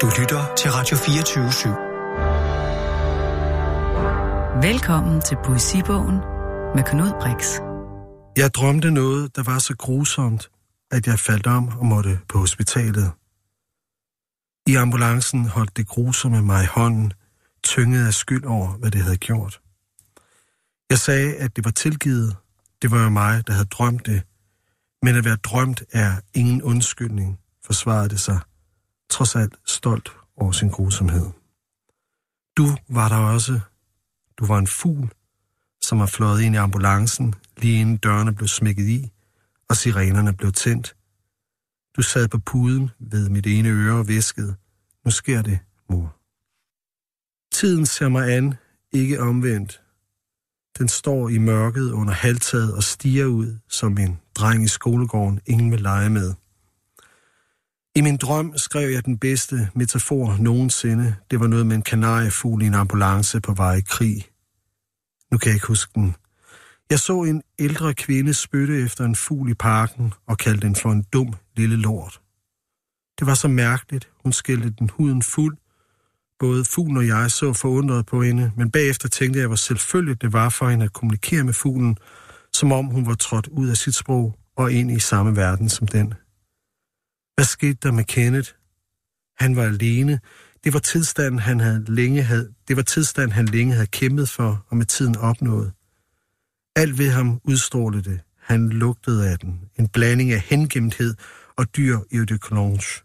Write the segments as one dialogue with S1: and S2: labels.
S1: Du lytter til Radio 24
S2: /7. Velkommen til Poesibogen med Knud Brix.
S3: Jeg drømte noget, der var så grusomt, at jeg faldt om og måtte på hospitalet. I ambulancen holdt det grusomme mig i hånden, tynget af skyld over, hvad det havde gjort. Jeg sagde, at det var tilgivet. Det var jo mig, der havde drømt det. Men at være drømt er ingen undskyldning, forsvarede det sig, trods alt stolt over sin grusomhed. Du var der også. Du var en fugl, som var fløjet ind i ambulancen, lige inden dørene blev smækket i, og sirenerne blev tændt. Du sad på puden ved mit ene øre og viskede, nu sker det, mor. Tiden ser mig an, ikke omvendt. Den står i mørket under halvtaget og stiger ud som en dreng i skolegården, ingen vil lege med. I min drøm skrev jeg den bedste metafor nogensinde. Det var noget med en kanariefugl i en ambulance på vej i krig. Nu kan jeg ikke huske den. Jeg så en ældre kvinde spytte efter en fugl i parken og kaldte den for en dum lille lort. Det var så mærkeligt. Hun skældte den huden fuld. Både fuglen og jeg så forundret på hende, men bagefter tænkte jeg, hvor selvfølgelig det var for hende at kommunikere med fuglen, som om hun var trådt ud af sit sprog og ind i samme verden som den. Hvad skete der med Kenneth? Han var alene. Det var tilstanden, han havde længe havde, det var tilstanden, han længe havde kæmpet for og med tiden opnået. Alt ved ham udstrålede det. Han lugtede af den. En blanding af hengemthed og dyr i de Clonge.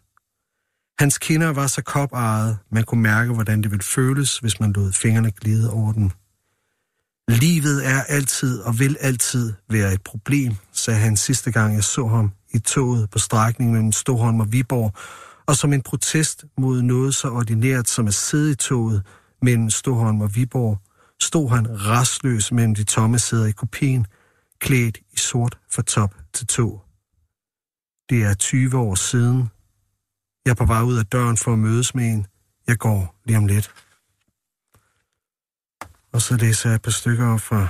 S3: Hans kinder var så koparret, man kunne mærke, hvordan det ville føles, hvis man lod fingrene glide over den. Livet er altid og vil altid være et problem, sagde han sidste gang, jeg så ham i toget på strækningen mellem Stoholm og Viborg, og som en protest mod noget så ordinært som at sidde i toget mellem Stoholm og Viborg, stod han rastløs mellem de tomme sæder i kopien, klædt i sort fra top til tog. Det er 20 år siden. Jeg er på vej ud af døren for at mødes med en. Jeg går lige om lidt. Og så læser jeg et par stykker op fra,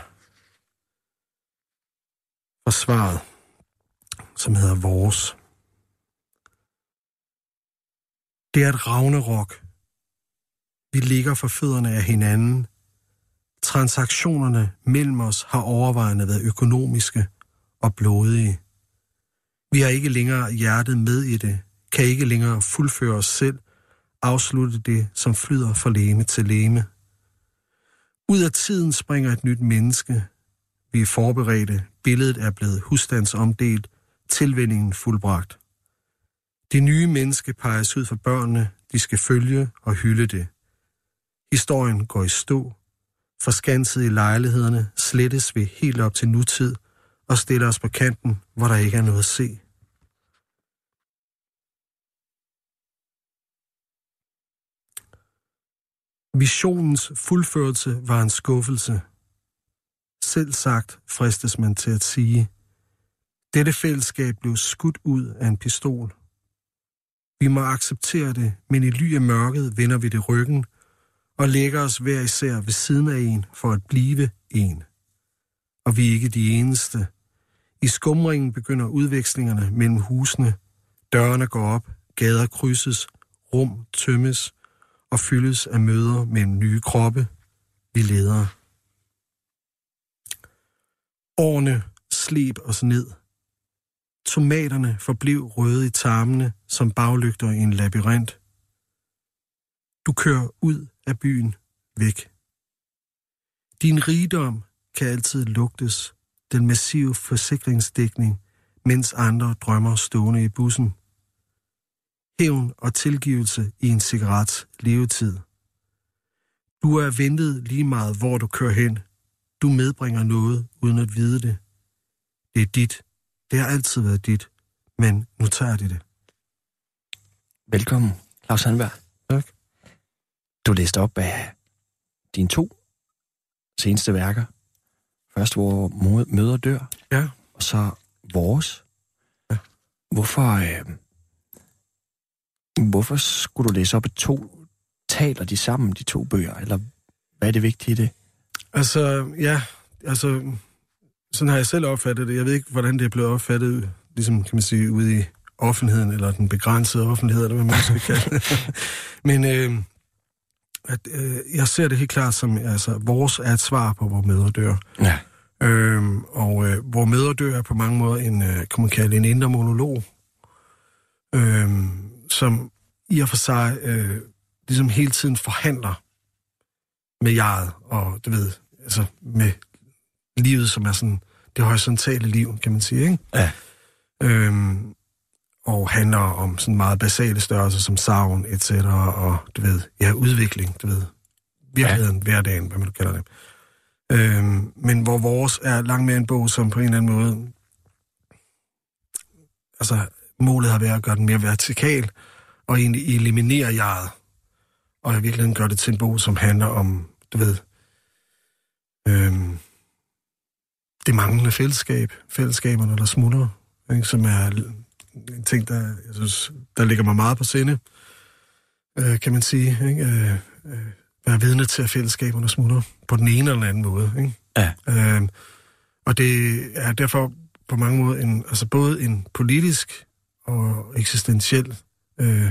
S3: fra svaret, som hedder Vores. Det er et ravnerok. Vi ligger for fødderne af hinanden. Transaktionerne mellem os har overvejende været økonomiske og blodige. Vi har ikke længere hjertet med i det, kan ikke længere fuldføre os selv, afslutte det, som flyder fra læme til læme. Ud af tiden springer et nyt menneske. Vi er forberedte, billedet er blevet husstandsomdelt, tilvændingen fuldbragt. Det nye menneske peges ud for børnene, de skal følge og hylde det. Historien går i stå, forskanset i lejlighederne, slettes vi helt op til nutid og stiller os på kanten, hvor der ikke er noget at se. Visionens fuldførelse var en skuffelse. Selv sagt fristes man til at sige, dette fællesskab blev skudt ud af en pistol. Vi må acceptere det, men i ly af mørket vender vi det ryggen og lægger os hver især ved siden af en for at blive en. Og vi er ikke de eneste. I skumringen begynder udvekslingerne mellem husene. Dørene går op, gader krydses, rum tømmes og fyldes af møder mellem nye kroppe. Vi leder. Årene sleb os ned. Tomaterne forblev røde i tarmene som baglygter i en labyrint. Du kører ud af byen væk. Din rigdom kan altid lugtes, den massive forsikringsdækning, mens andre drømmer stående i bussen. Hævn og tilgivelse i en cigarets levetid. Du er ventet lige meget, hvor du kører hen. Du medbringer noget, uden at vide det. Det er dit. Det har altid været dit. Men nu tager de det.
S4: Velkommen, Claus Sandberg.
S3: Tak.
S4: Du læste op af dine to seneste værker. Først, hvor møder dør.
S3: Ja.
S4: Og så vores.
S3: Ja.
S4: Hvorfor, øh, hvorfor skulle du læse op af to? Taler de sammen, de to bøger? Eller hvad er det vigtige i det?
S3: Altså, ja, altså, sådan har jeg selv opfattet det. Jeg ved ikke, hvordan det er blevet opfattet, ligesom kan man sige, ude i offentligheden, eller den begrænsede offentlighed, eller hvad man skal kalde det. Men øh, at, øh, jeg ser det helt klart som, altså, vores er et svar på, hvor mødre dør.
S4: Ja.
S3: Øhm, og øh, hvor mødre dør er på mange måder en, øh, kan man kalde en indre monolog, øhm, som i og for sig øh, ligesom hele tiden forhandler med jeget, og du ved, altså med livet, som er sådan det horisontale liv, kan man sige, ikke?
S4: Ja.
S3: Øhm, og handler om sådan meget basale størrelser som savn, et cetera, og du ved, ja, udvikling, du ved, virkeligheden, ja. hverdagen, hvad man nu kalder det. Øhm, men hvor vores er langt mere en bog, som på en eller anden måde, altså målet har været at gøre den mere vertikal, og egentlig eliminere jeget, og i virkeligheden gøre det til en bog, som handler om, du ved, øhm, det manglende fællesskab, fællesskaberne, der smutter, ikke, som er en ting, der, jeg synes, der ligger mig meget på sinde, øh, kan man sige. Ikke? Øh, øh, være vidne til, at fællesskaberne smutter på den ene eller den anden måde. Ikke?
S4: Ja.
S3: Øh, og det er derfor på mange måder en, altså både en politisk og eksistentiel øh,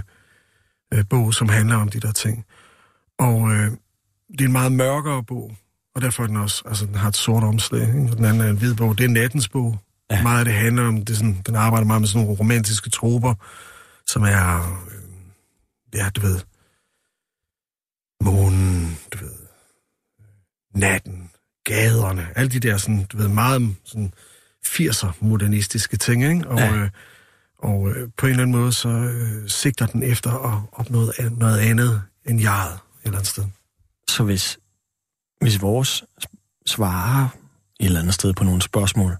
S3: øh, bog, som handler om de der ting. Og øh, det er en meget mørkere bog, og derfor er den også, altså den har et sort omslag, ikke? den anden er en hvid bog. Det er nattens bog.
S4: Ja.
S3: Meget af det handler om, det er sådan, den arbejder meget med sådan nogle romantiske troper, som er, øh, ja, du ved, månen, du ved, natten, gaderne, alle de der sådan, du ved, meget sådan 80'er modernistiske ting, ikke? Og,
S4: ja.
S3: øh, og øh, på en eller anden måde, så øh, sigter den efter at opnå noget andet end jeget et eller andet sted.
S4: Så hvis, hvis vores svarer et eller andet sted på nogle spørgsmål,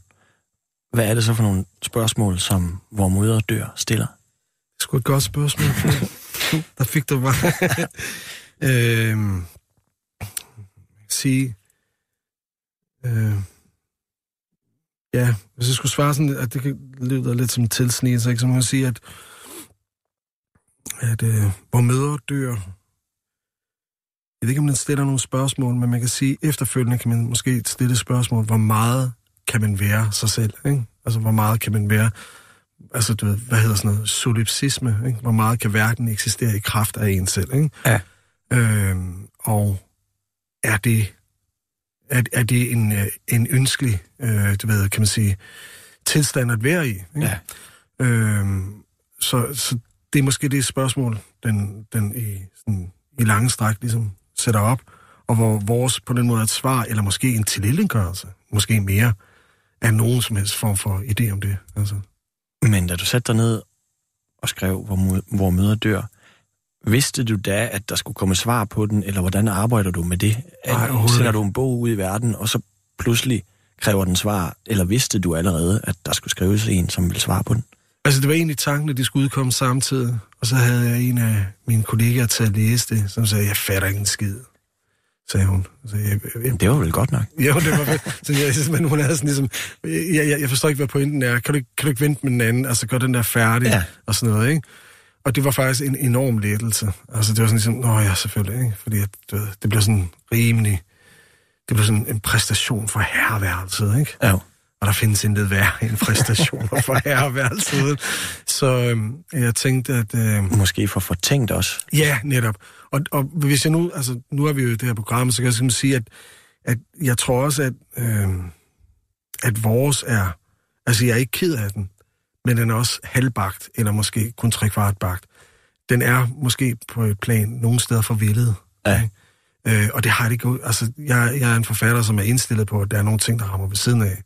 S4: hvad er det så for nogle spørgsmål, som vor moder dør stiller?
S3: Det er sgu et godt spørgsmål. Der fik du bare... øhm, sige... Øh, ja, hvis jeg skulle svare sådan, at det kan lyde lidt som tilsnigelse, ikke? så må jeg sige, at, at øh, hvor mødre dør... Jeg ved ikke, om den stiller nogle spørgsmål, men man kan sige, efterfølgende kan man måske stille spørgsmål, hvor meget kan man være sig selv, ikke? Altså, hvor meget kan man være altså, du ved, hvad hedder sådan noget, solipsisme, ikke? hvor meget kan verden eksistere i kraft af en selv, ikke?
S4: Ja.
S3: Øhm, og er det, er, er det en, øh, en ønskelig, øh, du ved, kan man sige, tilstand at være i? Ikke?
S4: Ja.
S3: Øhm, så, så det er måske det spørgsmål, den, den i, sådan, i lange stræk ligesom sætter op, og hvor vores på den måde er et svar, eller måske en tilindgørelse, måske mere, af nogen som helst form for idé om det. Altså.
S4: Men da du satte dig ned og skrev, hvor, hvor møder dør, vidste du da, at der skulle komme svar på den, eller hvordan arbejder du med det?
S3: Nej,
S4: Sender du en bog ud i verden, og så pludselig kræver den svar, eller vidste du allerede, at der skulle skrives en, som ville svare på den?
S3: Altså, det var egentlig tanken, at de skulle udkomme samtidig. Og så havde jeg en af mine kollegaer til at læse det, som sagde, jeg fatter ikke en skid, sagde hun. Så jeg, jeg, jeg,
S4: Det var vel godt nok.
S3: jo, det var. Så jeg, men hun havde sådan ligesom, jeg, jeg, jeg forstår ikke, hvad pointen er. Kan du, kan du ikke vente med den anden? Altså, gør den der færdig
S4: ja.
S3: og sådan noget, ikke? Og det var faktisk en enorm lettelse. Altså, det var sådan ligesom, nå ja, selvfølgelig, ikke? Fordi at, du ved, det blev sådan rimelig, det blev sådan en præstation for herreværelset, ikke?
S4: Ja.
S3: Og der findes intet værre end præstationer for herreværelset. Så øhm, jeg tænkte, at... Øh,
S4: Måske for fortænkt også.
S3: ja, netop. Og, og hvis jeg nu... Altså, nu er vi jo det her program, så kan jeg simpelthen sige, at, at jeg tror også, at, øh, at vores er... Altså, jeg er ikke ked af den, men den er også halvbagt, eller måske kun trekvart bagt. Den er måske på et plan nogle steder forvildet.
S4: Ja.
S3: ikke? Øh, og det har det ikke... Altså, jeg, jeg er en forfatter, som er indstillet på, at der er nogle ting, der rammer ved siden af.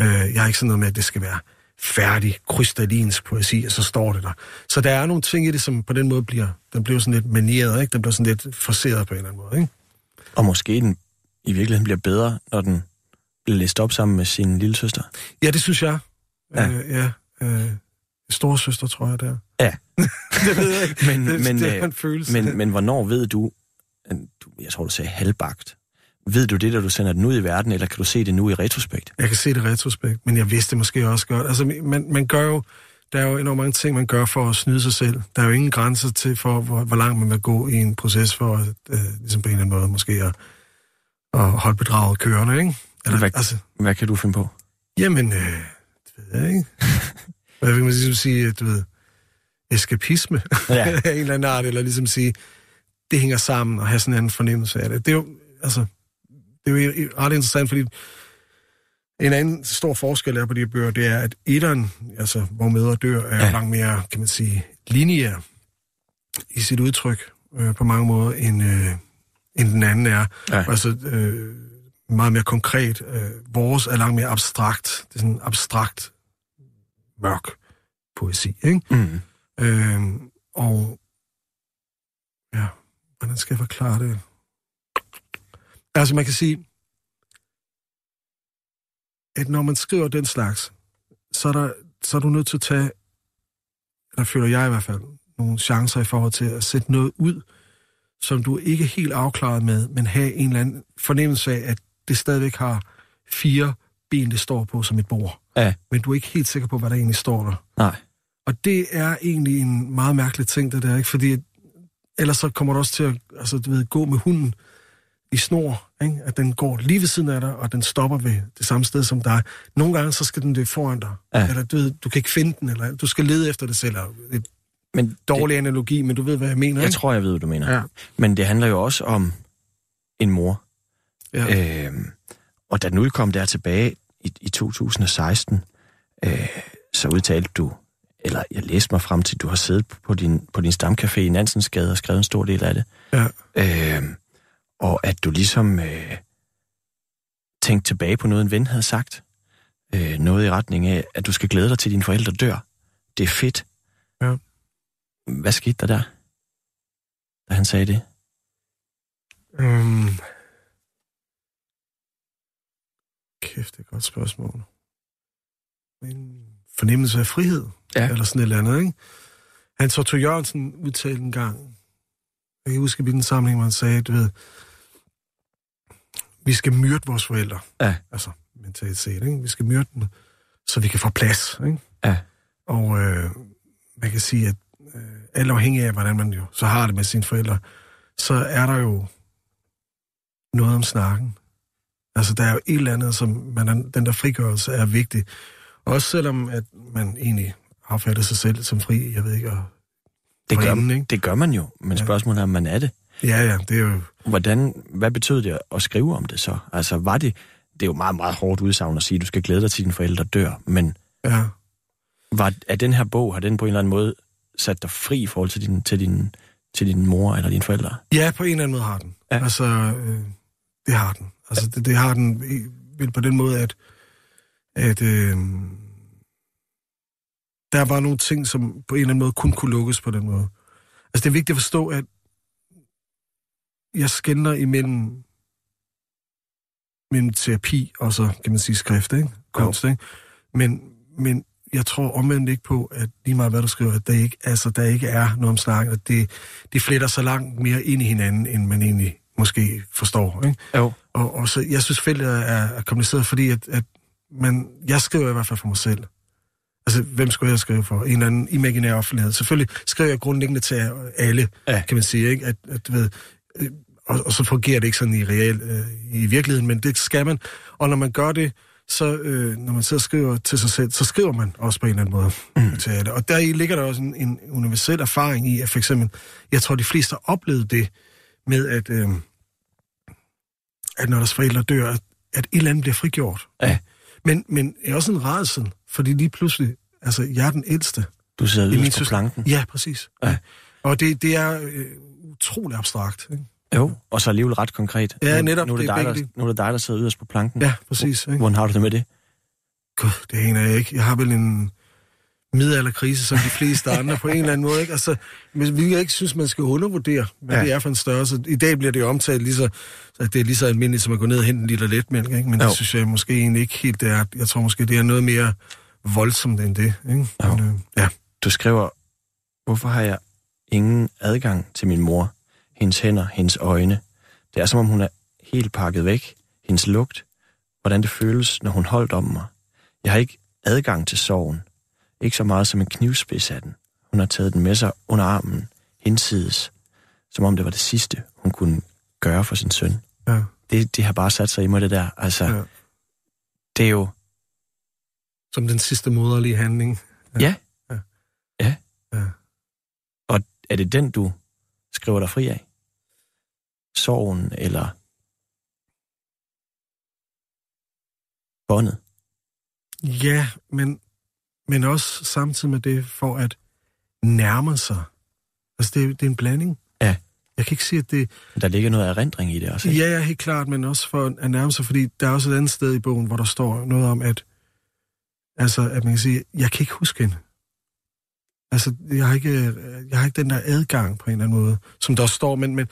S3: Øh, jeg er ikke sådan noget med, at det skal være færdig, krystallinsk poesi, og så står det der. Så der er nogle ting i det, som på den måde bliver, den bliver sådan lidt manieret, ikke? Den bliver sådan lidt forseret på en eller anden måde, ikke?
S4: Og måske den i virkeligheden bliver bedre, når den bliver læst op sammen med sin lille søster.
S3: Ja, det synes jeg.
S4: Ja.
S3: Øh, ja. Øh, storesøster, tror jeg, der.
S4: Ja.
S3: det ved jeg ikke.
S4: Men-
S3: det,
S4: men,
S3: det
S4: øh,
S3: er en følelse.
S4: Men, men hvornår ved du, du- jeg tror du sagde halvbagt, ved du det, da du sender den ud i verden, eller kan du se det nu i retrospekt?
S3: Jeg kan se det i retrospekt, men jeg vidste det måske også godt. Altså, man, man gør jo, der er jo enormt mange ting, man gør for at snyde sig selv. Der er jo ingen grænser til, for hvor, hvor langt man vil gå i en proces for at, øh, ligesom på en eller anden måde, måske at, at holde bedraget kørende, ikke? Eller,
S4: Hvad-
S3: altså,
S4: Hvad kan du finde på?
S3: jamen, øh, det ved jeg ikke. Hvad vil man ligesom sige, at du ved, eskapisme
S4: Ja.
S3: af en eller anden art, eller ligesom sige, det hænger sammen, og have sådan en fornemmelse af det. Det er jo, altså, det er jo ret interessant, fordi en anden stor forskel er på de her bøger, det er, at etteren, altså hvor mødre dør, er. Ja. langt mere, kan man sige, lineær i sit udtryk øh, på mange måder, end, øh, end den anden er.
S4: Ja.
S3: Altså øh, meget mere konkret. Øh, vores er langt mere abstrakt. Det er sådan abstrakt, mørk poesi, ikke?
S4: Mm.
S3: Øh, og ja, hvordan skal jeg forklare det? Altså man kan sige, at når man skriver den slags, så er, der, så er du nødt til at tage, der føler jeg i hvert fald, nogle chancer i forhold til at sætte noget ud, som du ikke er helt afklaret med, men have en eller anden fornemmelse af, at det stadigvæk har fire ben, det står på som et bord.
S4: Ja.
S3: Men du er ikke helt sikker på, hvad der egentlig står der.
S4: Nej.
S3: Og det er egentlig en meget mærkelig ting, det der, ikke? Fordi ellers så kommer du også til at altså, du ved, gå med hunden i snor, ikke? At den går lige ved siden af dig, og den stopper ved det samme sted som dig. Nogle gange, så skal den det foran dig.
S4: Ja.
S3: Eller du, ved, du kan ikke finde den, eller du skal lede efter det selv. Det en
S4: Men
S3: dårlig analogi, men du ved, hvad jeg mener,
S4: jeg
S3: ikke?
S4: tror, jeg ved, hvad du mener.
S3: Ja.
S4: Men det handler jo også om en mor.
S3: Ja.
S4: Øhm, og da den udkom der tilbage i, i 2016, øh, så udtalte du, eller jeg læste mig frem til, at du har siddet på din, på din stamcafé i Nansensgade og skrevet en stor del af det.
S3: Ja.
S4: Øhm, og at du ligesom øh, tænkte tilbage på noget, en ven havde sagt. Øh, noget i retning af, at du skal glæde dig til, at dine forældre dør. Det er fedt.
S3: Ja.
S4: Hvad skete der der, da han sagde det?
S3: Øhm. Kæft, det er et godt spørgsmål. En fornemmelse af frihed,
S4: Ja.
S3: eller sådan et eller andet, ikke? Hans Otto Jørgensen udtalte en gang, jeg kan huske, hvilken sammenhæng, hvor han sagde, du ved, vi skal myrde vores forældre.
S4: Ja.
S3: Altså, mentalt set, ikke? Vi skal myrde dem, så vi kan få plads, ikke?
S4: Ja.
S3: Og øh, man kan sige, at øh, alt afhængig af, hvordan man jo så har det med sine forældre, så er der jo noget om snakken. Altså, der er jo et eller andet, som man, er- den der frigørelse er vigtig. Også selvom, at man egentlig affatter sig selv som fri, jeg ved ikke, og
S4: Det gør,
S3: Forinden, ikke?
S4: det gør man jo, men
S3: Ja.
S4: spørgsmålet er, om man er det.
S3: Ja, ja, det er jo...
S4: Hvordan, hvad betød det at skrive om det så? Altså, var det, det er jo meget, meget hårdt udsagn at sige, at du skal glæde dig til, at dine forældre dør, men
S3: Ja,
S4: var, er den her bog, har den på en eller anden måde sat dig fri i forhold til din, til din, til din mor eller dine forældre?
S3: ja på en eller anden måde har den.
S4: Ja.
S3: Altså, øh, det har den. Altså, det, det har den vel på den måde, at, at øh, der var nogle ting, som på en eller anden måde kun kunne lukkes på den måde. Altså, det er vigtigt at forstå, at jeg skænder imellem mellem terapi og så, kan man sige, skrift, ikke? Kunst, ikke? Men, men jeg tror omvendt ikke på, at lige meget hvad du skriver, at der ikke, altså, der ikke er noget om snakken, at det, det fletter så langt mere ind i hinanden, end man egentlig måske forstår, ikke?
S4: Jo.
S3: Og, og så, jeg synes, feltet er, er kompliceret, fordi at, at man, jeg skriver i hvert fald for mig selv. Altså, hvem skulle jeg skrive for? En eller anden imaginær offentlighed. Selvfølgelig skriver jeg grundlæggende til alle,
S4: Ja.
S3: kan man sige, ikke? At, at du ved, og, og så fungerer det ikke sådan i real, øh, i virkeligheden, men det skal man. Og når man gør det, så øh, når man og skriver til sig selv, så skriver man også på en eller anden måde mm. til alle. Og der ligger der også en, en universel erfaring i, at for eksempel, jeg tror, de fleste har oplevet det med, at, øh, at når deres forældre dør, at, at et eller andet bliver frigjort.
S4: Ja.
S3: Men, men er også en redsel, fordi lige pludselig, altså, jeg er den ældste.
S4: Du sidder yderst på planken.
S3: Ja, præcis.
S4: Ja.
S3: Og det, det er øh, utrolig abstrakt. Ikke?
S4: Jo, og så alligevel ret konkret.
S3: Ja,
S4: nu,
S3: netop,
S4: Nu er det,
S3: det er
S4: dig, der, nu er det dig, der sidder yderst på planken.
S3: Ja, præcis. Ikke?
S4: Hvordan har du det med det?
S3: Gud, det aner jeg ikke. Jeg har vel en middelalderkrise, som de fleste andre på en eller anden måde. Ikke? Altså, men vi ikke synes, man skal undervurdere, hvad
S4: Ja.
S3: det er for en størrelse. I dag bliver det jo omtalt lige så, at det er lige så almindeligt, som at gå ned og hente en liter letmælk. Ikke? Men
S4: Jo.
S3: det synes jeg måske egentlig ikke helt, det er. Jeg tror måske, det er noget mere voldsomt end det. Ikke? Men, øh, ja.
S4: Du skriver, hvorfor har jeg ingen adgang til min mor? Hendes hænder, hendes øjne. Det er som om hun er helt pakket væk. Hendes lugt. Hvordan det føles, når hun holdt om mig. Jeg har ikke adgang til sorgen. Ikke så meget som en knivspids af den. Hun har taget den med sig under armen, hinsides, som om det var det sidste, hun kunne gøre for sin søn.
S3: Ja.
S4: Det, det har bare sat sig i mig, det der. Altså,
S3: Ja.
S4: det er jo...
S3: Som den sidste moderlige handling.
S4: Ja.
S3: Ja.
S4: Ja.
S3: ja.
S4: Er det den, du skriver dig fri af? Sorgen eller båndet?
S3: Ja, men, men også samtidig med det, for at nærme sig. Altså, det, det er en blanding.
S4: Ja.
S3: Jeg kan ikke sige, at det...
S4: Der ligger noget erindring i det også, ikke?
S3: Ja, ja, helt klart, men også for at nærme sig, fordi der er også et andet sted i bogen, hvor der står noget om, at, altså, at man kan sige, jeg kan ikke huske hende. Altså, jeg har ikke, jeg har ikke den der adgang på en eller anden måde, som der står, men, men,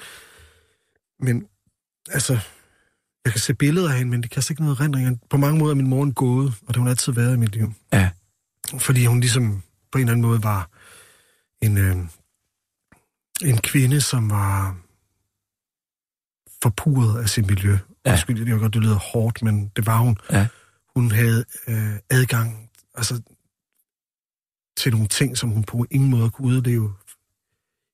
S3: men altså, jeg kan se billeder af hende, men det kan ikke noget erindring. På mange måder er min mor en gåde, og det har hun altid været i mit liv.
S4: Ja.
S3: Fordi hun ligesom på en eller anden måde var en, øh, en kvinde, som var forpuret af sit miljø.
S4: Ja.
S3: Undskyld, det jo godt, det lyder hårdt, men det var hun.
S4: Ja.
S3: Hun havde øh, adgang altså, til nogle ting, som hun på ingen måde kunne udleve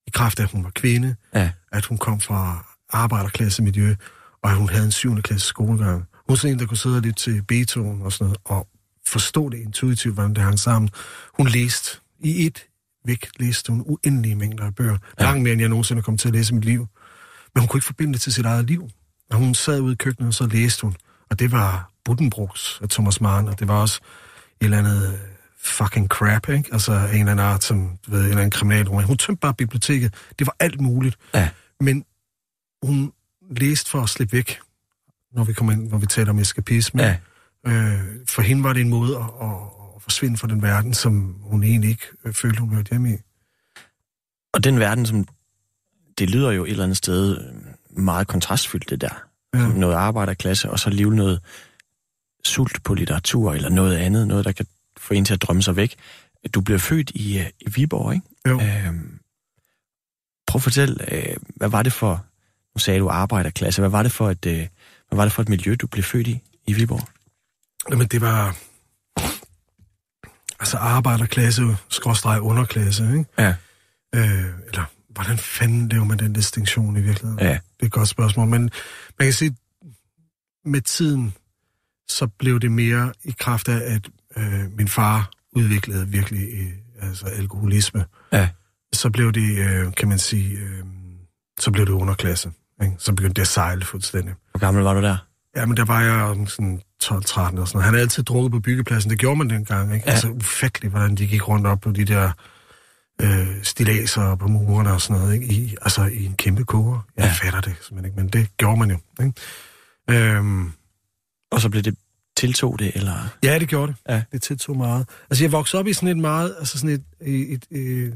S3: i kraft af, at hun var kvinde,
S4: Ja.
S3: at hun kom fra arbejderklassemiljø, og at hun havde en 7. klasse skolegang. Hun var sådan en, der kunne sidde lidt til Beethoven og sådan noget, og forstå det intuitivt, hvordan det hang sammen. Hun læste i et væk, læste hun uendelige mængder af bøger.
S4: Ja.
S3: Langt mere, end jeg nogensinde kom til at læse i mit liv. Men hun kunne ikke forbinde det til sit eget liv. Og hun sad ude i køkkenet, og så læste hun. Og det var Buddenbrooks af Thomas Mann, og det var også et eller andet øh, fucking crap, ikke? Altså en eller anden art, som, du ved, en eller anden kriminalroman. Hun tømte bare biblioteket. Det var alt muligt.
S4: Ja.
S3: Men hun læste for at slippe væk, når vi kommer ind, når vi taler om eskapisme.
S4: Ja.
S3: Øh, for hende var det en måde at, at, at forsvinde fra den verden, som hun egentlig ikke øh, følte, hun hørte hjemme i.
S4: Og den verden, som det lyder jo et eller andet sted øh, meget kontrastfyldt, det der.
S3: Ja.
S4: Noget arbejderklasse, og så alligevel noget sult på litteratur, eller noget andet, noget, der kan få en til at drømme sig væk. Du blev født i, øh, i Viborg, ikke?
S3: Jo.
S4: Øhm, prøv at fortælle, øh, hvad var det for, nu sagde du arbejderklasse, hvad var det for et, øh, hvad var det for et miljø, du blev født i, i Viborg?
S3: Jamen, det var... Altså arbejderklasse, skråstreg underklasse, ikke?
S4: Ja.
S3: Øh, eller hvordan fanden laver man den distinktion i virkeligheden?
S4: Ja.
S3: Det er et godt spørgsmål, men man kan sige, med tiden, så blev det mere i kraft af, at øh, min far udviklede virkelig øh, altså alkoholisme.
S4: Ja.
S3: Så blev det, øh, kan man sige, øh, så blev det underklasse. Ikke? Så begyndte det at sejle fuldstændig.
S4: Hvor gammel var du der?
S3: Ja, men der var jeg sådan 12-13 og sådan noget. Han havde altid drukket på byggepladsen. Det gjorde man dengang, ikke?
S4: Ja.
S3: Altså ufatteligt, hvordan de gik rundt op på de der øh, stilaser på murene og sådan noget, ikke? I, altså i en kæmpe koger. Jeg
S4: ja.
S3: fatter det simpelthen ikke, men det gjorde man jo, ikke? Øhm,
S4: Og så blev det tiltog det, eller?
S3: ja, det gjorde det.
S4: Ja.
S3: Det tiltog meget. Altså jeg voksede op i sådan et meget, altså sådan et, et, et, et,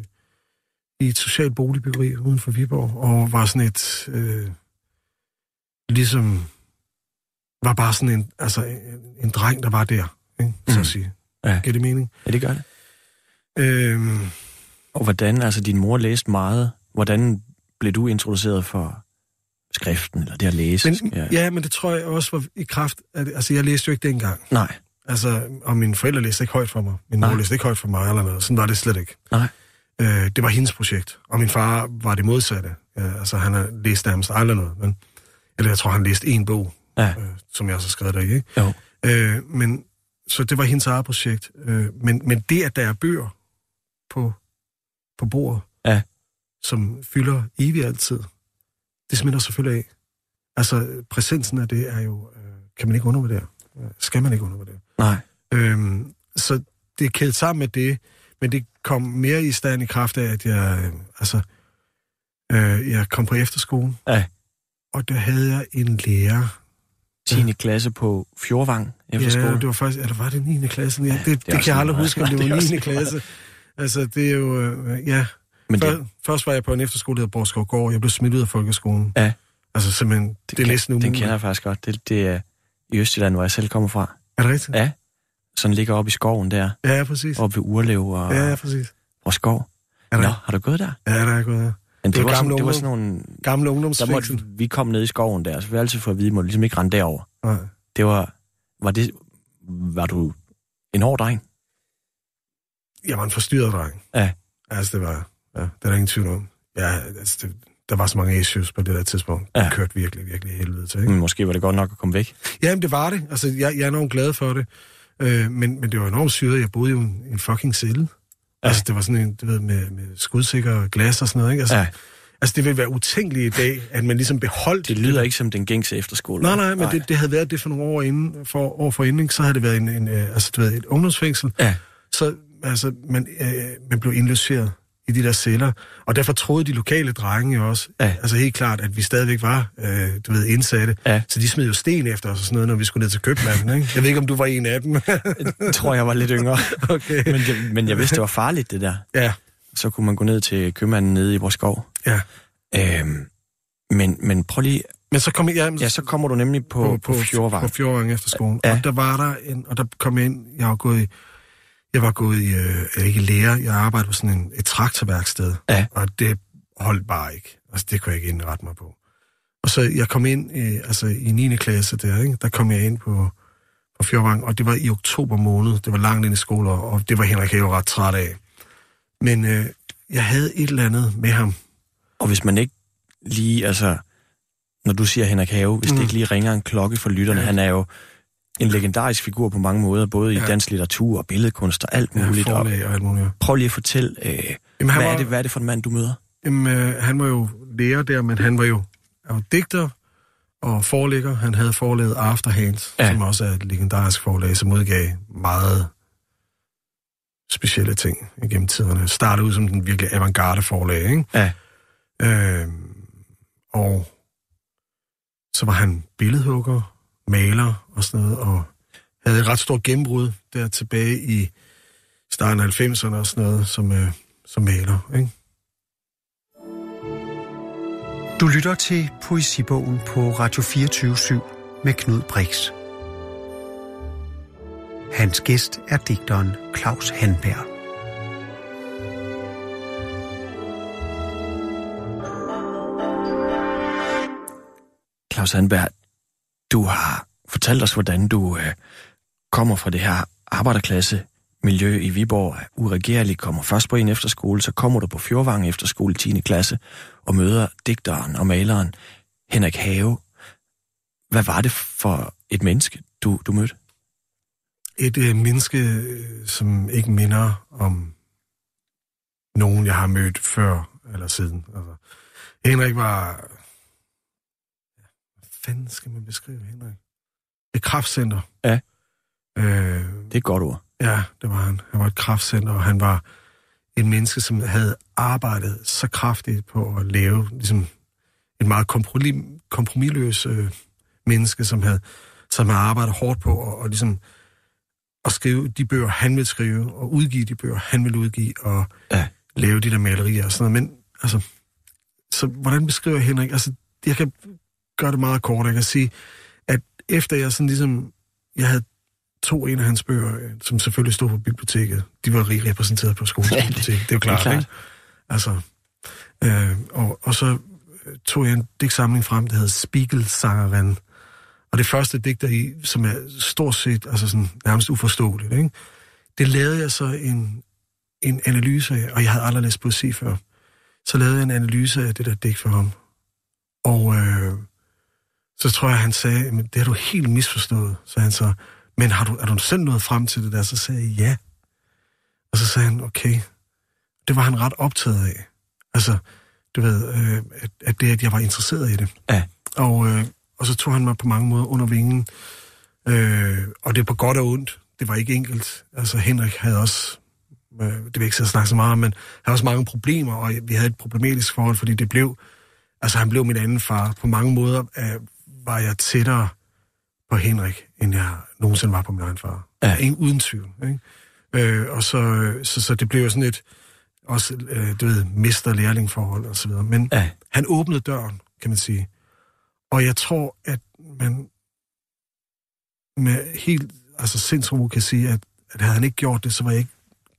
S3: i et socialt boligbyggeri uden for Viborg, og var sådan et, øh, ligesom, var bare sådan en, altså en, en dreng, der var der, ikke? så
S4: Mm.
S3: at sige.
S4: Ja.
S3: Giver det mening?
S4: Ja, det gør det.
S3: Øhm,
S4: Og hvordan, altså din mor læste meget, hvordan blev du introduceret for skriften, eller det at læse?
S3: men, ja. ja, men det tror jeg også var i kraft af det. Altså, jeg læste jo ikke dengang.
S4: Nej,
S3: Altså, og mine forældre læste ikke højt for mig. Min mor læste ikke højt for mig, eller noget. Sådan var det slet ikke.
S4: nej.
S3: Øh, det var hendes projekt. Og min far var det modsatte. Ja, altså, han har læst nærmest aldrig noget. Men, eller jeg tror, han læste en bog,
S4: Ja,
S3: øh, som jeg så skrev der. Ikke?
S4: jo.
S3: Øh, men, så det var hendes eget projekt. Øh, men, men det, at der er bøger på, på bordet,
S4: Ja.
S3: som fylder evigt altid, det smitter selvfølgelig af. Altså, præsensen af det er jo, øh, kan man ikke undervurdere. Øh, Skal man ikke undervurdere.
S4: Nej.
S3: Øhm, så det er kædet sammen med det, men det kom mere i stand i kraft af, at jeg, øh, altså, øh, jeg kom på efterskolen,
S4: Ja.
S3: og der havde jeg en lærer.
S4: 10. klasse på Fjordvang efter
S3: Ja, det var faktisk, eller var det 9. klasse? Ja,
S4: Ja,
S3: det,
S4: det
S3: det, kan jeg aldrig huske, om det var
S4: også
S3: 9. klasse. Altså, det er jo, øh, ja.
S4: Men
S3: Før,
S4: det,
S3: Først var jeg på en efterskole, der hedder Borgskovgård. Jeg blev smidt ud af folkeskolen.
S4: Ja.
S3: Altså simpelthen, det, det er
S4: kan-
S3: næsten umuligt.
S4: kender jeg faktisk godt. Det, det er i Østjylland, hvor jeg selv kommer fra.
S3: Er det rigtigt?
S4: Ja. Sådan ligger oppe i skoven der,
S3: Ja, ja præcis.
S4: oppe ved Urlev og,
S3: Ja, ja, præcis.
S4: og skov.
S3: Er
S4: Nå,
S3: der,
S4: har du gået der?
S3: ja, der er gået her.
S4: Men det,
S3: var
S4: var, sådan,
S3: gamle
S4: det var
S3: ungdom.
S4: sådan nogle...
S3: Gamle
S4: Der
S3: ungdomsfængsel.
S4: måtte, vi kom ned i skoven der, så vi altid få at vide, at må ligesom ikke rende derover.
S3: Nej.
S4: Det var... Var, det, var du en hård dreng?
S3: Jeg var en forstyrret dreng.
S4: Ja.
S3: Altså, det var... Ja, det er der ingen tvivl om. Ja, altså, det, der var så mange issues på det der tidspunkt.
S4: Ja.
S3: Det kørte virkelig, virkelig helvede til, ikke?
S4: Men måske var det godt nok at komme væk.
S3: Jamen, det var det. Altså, jeg, jeg er enormt glad for det. Øh, men, men det var enormt syret. Jeg boede jo i en, en fucking celle. Ja. Altså, det var sådan en, du ved, med, med skudsikre glas og sådan noget, ikke? Altså,
S4: Ja.
S3: altså, det ville være utænkeligt i dag, at man ligesom beholdt...
S4: Det lyder ikke som den gængse efterskole.
S3: Nej, nej, men det, det havde været det for nogle år inden, for, år for inden, så havde det været en, en, øh, altså, du ved, et ungdomsfængsel.
S4: Ja.
S3: Så altså, man, øh, man blev indlogeret i de der celler, og derfor troede de lokale drenge også,
S4: Ja.
S3: altså helt klart, at vi stadigvæk var, øh, du ved, indsatte.
S4: Ja.
S3: Så de smed jo sten efter os og sådan noget, når vi skulle ned til købmanden, ikke? Jeg ved ikke, om du var en af dem.
S4: Jeg tror, jeg var lidt yngre.
S3: okay.
S4: Men jeg, men jeg vidste, det var farligt, det der.
S3: Ja,
S4: Så kunne man gå ned til købmanden nede i vores skov.
S3: ja.
S4: Øhm, men, men prøv lige...
S3: Men så kom jeg,
S4: Ja, så kommer du nemlig på, på, på Fjordvang.
S3: På Fjordvang efter skolen.
S4: Ja.
S3: Og der var der en, og der kom jeg ind, jeg var gået i, jeg var gået i, øh, ikke i lære, jeg arbejdede på sådan en, et traktorværksted.
S4: Ja.
S3: Og det holdt bare ikke. Altså, det kunne jeg ikke indrette mig på. Og så jeg kom ind i, altså, i 9. klasse der, ikke? der kom jeg ind på, på Fjordvang, og det var i oktober måned. Det var langt ind i skole, og det var Henrik Have ret træt af. Men øh, jeg havde et eller andet med ham.
S4: Og hvis man ikke lige, altså, når du siger Henrik Have, hvis mm. det ikke lige ringer en klokke for lytterne,
S3: Ja.
S4: han er jo en legendarisk figur på mange måder, både i
S3: Ja.
S4: dansk litteratur og billedkunst og alt muligt. Og
S3: forlag og alt muligt.
S4: prøv lige at fortælle, øh,
S3: Jamen, han
S4: hvad,
S3: var-
S4: er det, hvad er det for en mand, du møder?
S3: Jamen, øh, han var jo lærer der, men han var jo, er jo digter og forlægger. Han havde forlaget Afterhands,
S4: Ja.
S3: ja. som også er et legendarisk forlag, som udgav meget specielle ting igennem tiderne. Startede ud som den virkelig avantgarde forlag, ikke?
S4: Ja.
S3: Øh, og så var han billedhugger, maler og sådan noget, og havde et ret stort gennembrud der tilbage i starten af 90'erne og sådan noget, som, øh, som maler, ikke?
S1: Du lytter til Poesibogen på Radio 24 med Knud Brix. Hans gæst er digteren Claus Hanberg.
S4: Claus Sandberg, du har fortalt os, hvordan du øh, kommer fra det her arbejderklasse miljø i Viborg, er uregerlig, kommer først på en efterskole, så kommer du på Fjordvang efterskole 10. klasse og møder digteren og maleren Henrik Have. Hvad var det for et menneske, du, du mødte?
S3: et øh, menneske, som ikke minder om nogen, jeg har mødt før eller siden. Altså, Henrik var... Fanden skal man beskrive Henrik? Et kraftcenter.
S4: Ja.
S3: Øh,
S4: Det er et godt ord.
S3: ja, det var han. Han var et kraftcenter, og han var et menneske, som havde arbejdet så kraftigt på at lave ligesom, et meget kompromis, kompromisløs øh, menneske, som havde, som havde arbejdet hårdt på og, og ligesom at skrive de bøger, han ville skrive, og udgive de bøger, han ville udgive, og
S4: Ja.
S3: lave de der malerier og sådan noget. Men altså, så hvordan beskriver Henrik? Altså, jeg kan gøre det meget kort. Jeg kan sige, at efter jeg sådan ligesom, jeg havde to en af hans bøger, øh, som selvfølgelig stod på biblioteket. De var rigtig repræsenteret på skolens
S4: Ja, det-
S3: bibliotek. Det er jo klart,
S4: klart.
S3: ikke? Altså, øh, og, og så øh, tog jeg en digtsamling frem, der hedder Spiegelsangeren. Og det første digter i, som er stort set altså sådan, nærmest uforståeligt, ikke? det lavede jeg så en, en analyse af, og jeg havde aldrig læst poesi før. Så lavede jeg en analyse af det der digt for ham. Og øh, så tror jeg, han sagde, men det har du helt misforstået, så han så, men har du, er du selv nået frem til det der? Så sagde jeg, ja. Og så sagde han, okay. Det var han ret optaget af. Altså, du ved, øh, at, at det, at jeg var interesseret i det.
S4: Ja.
S3: Og, øh, og så tog han mig på mange måder under vingen. Øh, og det er på godt og ondt. Det var ikke enkelt. Altså, Henrik havde også, øh, det vil jeg ikke sidde og snakke så meget om, men havde også mange problemer, og vi havde et problematisk forhold, fordi det blev, altså han blev min anden far. På mange måder øh, var jeg tættere på Henrik, end jeg nogensinde var på min egen far.
S4: Ja.
S3: Ingen, uden tvivl. Ikke? Øh, og så, så, så det blev jo sådan et, også, øh, du ved, mester-lærling forhold og så videre. Men
S4: Ja.
S3: han åbnede døren, kan man sige. Og jeg tror, at man med helt altså sindsro kan sige, at, at havde han ikke gjort det, så var jeg ikke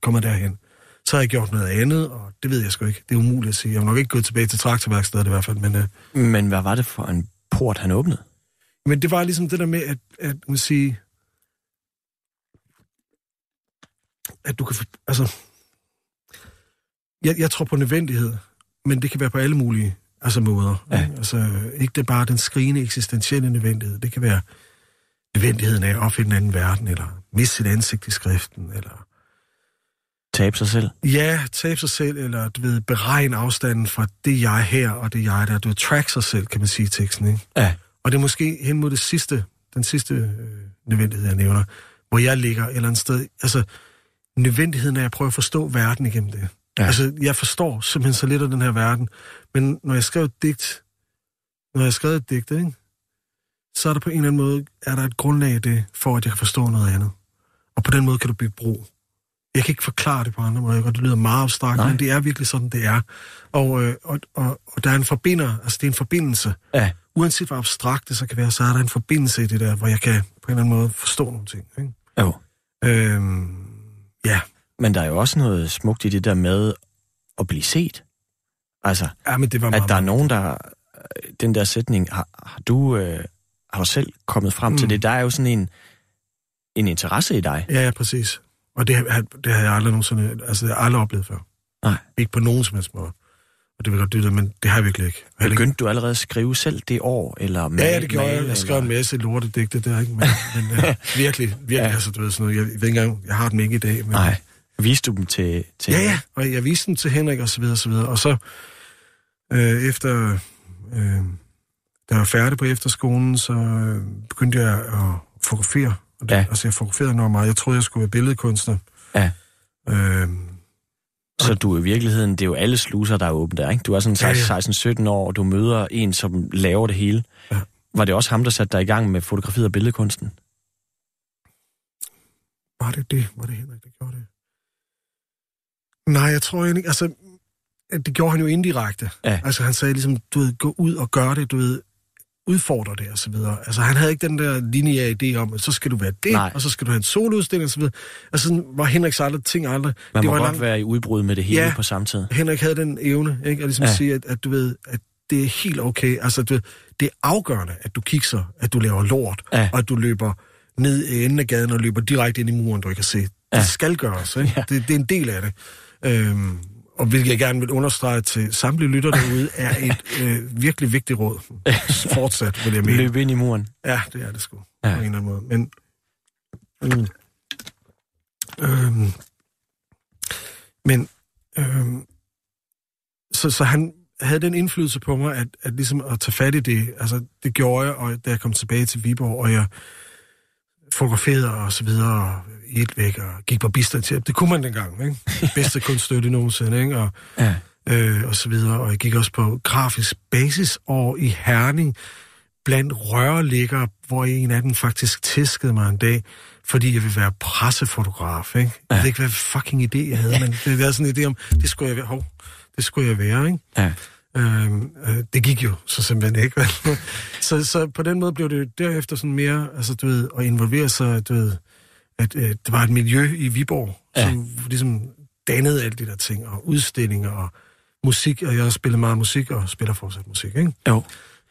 S3: kommet derhen. Så havde jeg gjort noget andet, og det ved jeg sgu ikke. Det er umuligt at sige. Jeg vil nok ikke gå tilbage til traktorværkstedet i hvert fald, men, øh,
S4: Men hvad var det for en port, han åbnede?
S3: men det var ligesom det der med, at, at man sige, at du kan, altså, jeg, jeg tror på nødvendighed, men det kan være på alle mulige altså måder.
S4: Ja.
S3: ikke? Altså, ikke det bare den skrigende eksistentielle nødvendighed. Det kan være nødvendigheden af at opfinde en anden verden, eller miste sit ansigt i skriften, eller
S4: tabe sig selv?
S3: Ja, tabe sig selv, eller du ved, beregne afstanden fra det jeg her og det jeg der. Du ved, track sig selv, kan man sige i teksten, ikke?
S4: Ja.
S3: Og det er måske hen mod det sidste, den sidste øh, nødvendighed, jeg nævner, hvor jeg ligger et eller andet sted. Altså, nødvendigheden af at prøve at forstå verden igennem det.
S4: Ja.
S3: Ja. Altså, jeg forstår simpelthen så lidt af den her verden. Men når jeg skrev et digt, når jeg skrev et digt, ikke? så er der på en eller anden måde, er der et grundlag i det, for at jeg kan forstå noget andet. Og på den måde kan du bygge bro. Jeg kan ikke forklare det på andre måder, og det lyder meget abstrakt,
S4: Nej.
S3: men det er virkelig sådan, det er. Og, øh, og, og, og der er en forbinder, altså det er en forbindelse.
S4: Ja.
S3: Uanset hvor abstrakt det så kan være, så er der en forbindelse i det der, hvor jeg kan på en eller anden måde forstå nogle ting. Ikke?
S4: Jo.
S3: Øhm, ja.
S4: Men der er jo også noget smukt i det der med at blive set. Altså,
S3: ja, men det var meget,
S4: at der er nogen, der... Den der sætning, har, har du... Øh, har du selv kommet frem mm. til det? Der er jo sådan en, en interesse i dig.
S3: Ja, ja, præcis. Og det, har- det har jeg aldrig nogensinde, altså jeg aldrig oplevet før.
S4: Nej.
S3: Ikke på nogen som helst måde. Og det vil godt dytte, men det har jeg virkelig ikke. Heller ikke.
S4: Begyndte du allerede at skrive selv det år? Eller
S3: Ja,
S4: male,
S3: ja, det gjorde jeg.
S4: male,
S3: Jeg skrev en
S4: eller-
S3: masse lortedigte der, ikke? Men, men uh, virkelig, virkelig,
S4: Ja.
S3: ja. altså, du ved sådan noget. Jeg, jeg ved ikke engang, jeg har dem ikke i dag. Men,
S4: Nej. Viste du dem til... til
S3: Ja, ja, og jeg viste dem til Henrik og så videre, og så videre. Og så øh, efter, øh, da jeg var færdig på efterskolen, så øh, begyndte jeg at fotografere. Og det,
S4: Ja.
S3: Altså, jeg fotograferede noget meget. Jeg troede, jeg skulle være billedkunstner.
S4: Ja.
S3: Øh,
S4: Så du er i virkeligheden, det er jo alle sluser, der er åbne der, ikke? Du er sådan
S3: Ja, ja.
S4: 16-17 år, og du møder en, som laver det hele.
S3: Ja.
S4: Var det også ham, der satte dig i gang med fotografiet og billedkunsten?
S3: var det det? Var det Henrik, der gjorde det? Nej, jeg tror egentlig ikke. Altså, det gjorde han jo indirekte.
S4: Ja.
S3: Altså, han sagde ligesom, du ved, gå ud og gør det, du ved, udfordre det videre. Altså, han havde ikke den der lineære idé om, at så skal du være det,
S4: Nej.
S3: og så skal du have en så videre. Altså, sådan var Henriks aldrig ting aldrig.
S4: Man
S3: det
S4: må
S3: var
S4: godt
S3: langt-
S4: være i udbrud med det hele
S3: Ja.
S4: på samme tid.
S3: Henrik havde den evne, ikke? At ligesom
S4: Ja.
S3: sige, at, at, du ved, at det er helt okay. Altså, du ved, det er afgørende, at du kigger, at du laver lort,
S4: Ja.
S3: og at du løber ned i enden af gaden og løber direkte ind i muren, du ikke kan se. Det
S4: Ja.
S3: skal gøres, ikke?
S4: Ja.
S3: Det, det er en del af det. Øhm, og hvilket jeg gerne vil understrege til samtlige lytter derude, er et øh, virkelig vigtigt råd. Fortsat, vil jeg mene.
S4: Løb ind i muren.
S3: Ja, det er det sgu.
S4: Ja.
S3: På en eller anden måde. Men... Mm, øhm, men... Øhm, så, så han havde den indflydelse på mig, at, at ligesom at tage fat i det. Altså, det gjorde jeg, og da jeg kom tilbage til Viborg, og jeg fotograferede og så videre, i et væk, og gik på bistand til. Det kunne man dengang, ikke? Bedste kunststøtte nogensinde, ikke? Og,
S4: Ja.
S3: øh, og så videre. Og jeg gik også på grafisk basisår i Herning blandt rørlæggere, hvor en af dem faktisk tæskede mig en dag, fordi jeg ville være pressefotograf, ikke? Jeg ved ikke, hvad fucking idé jeg havde, men det var sådan en idé om, det skulle jeg være, hov, det skulle jeg være, ikke?
S4: Ja.
S3: Øhm, øh, det gik jo så simpelthen ikke. vel? så, så på den måde blev det derefter sådan mere, altså du ved, at involvere sig, du ved, at øh, det var et miljø i Viborg, Ja. som ligesom dannede alle de der ting, og udstillinger og musik, og jeg har spillet meget musik, og spiller fortsat musik, ikke?
S4: Jo.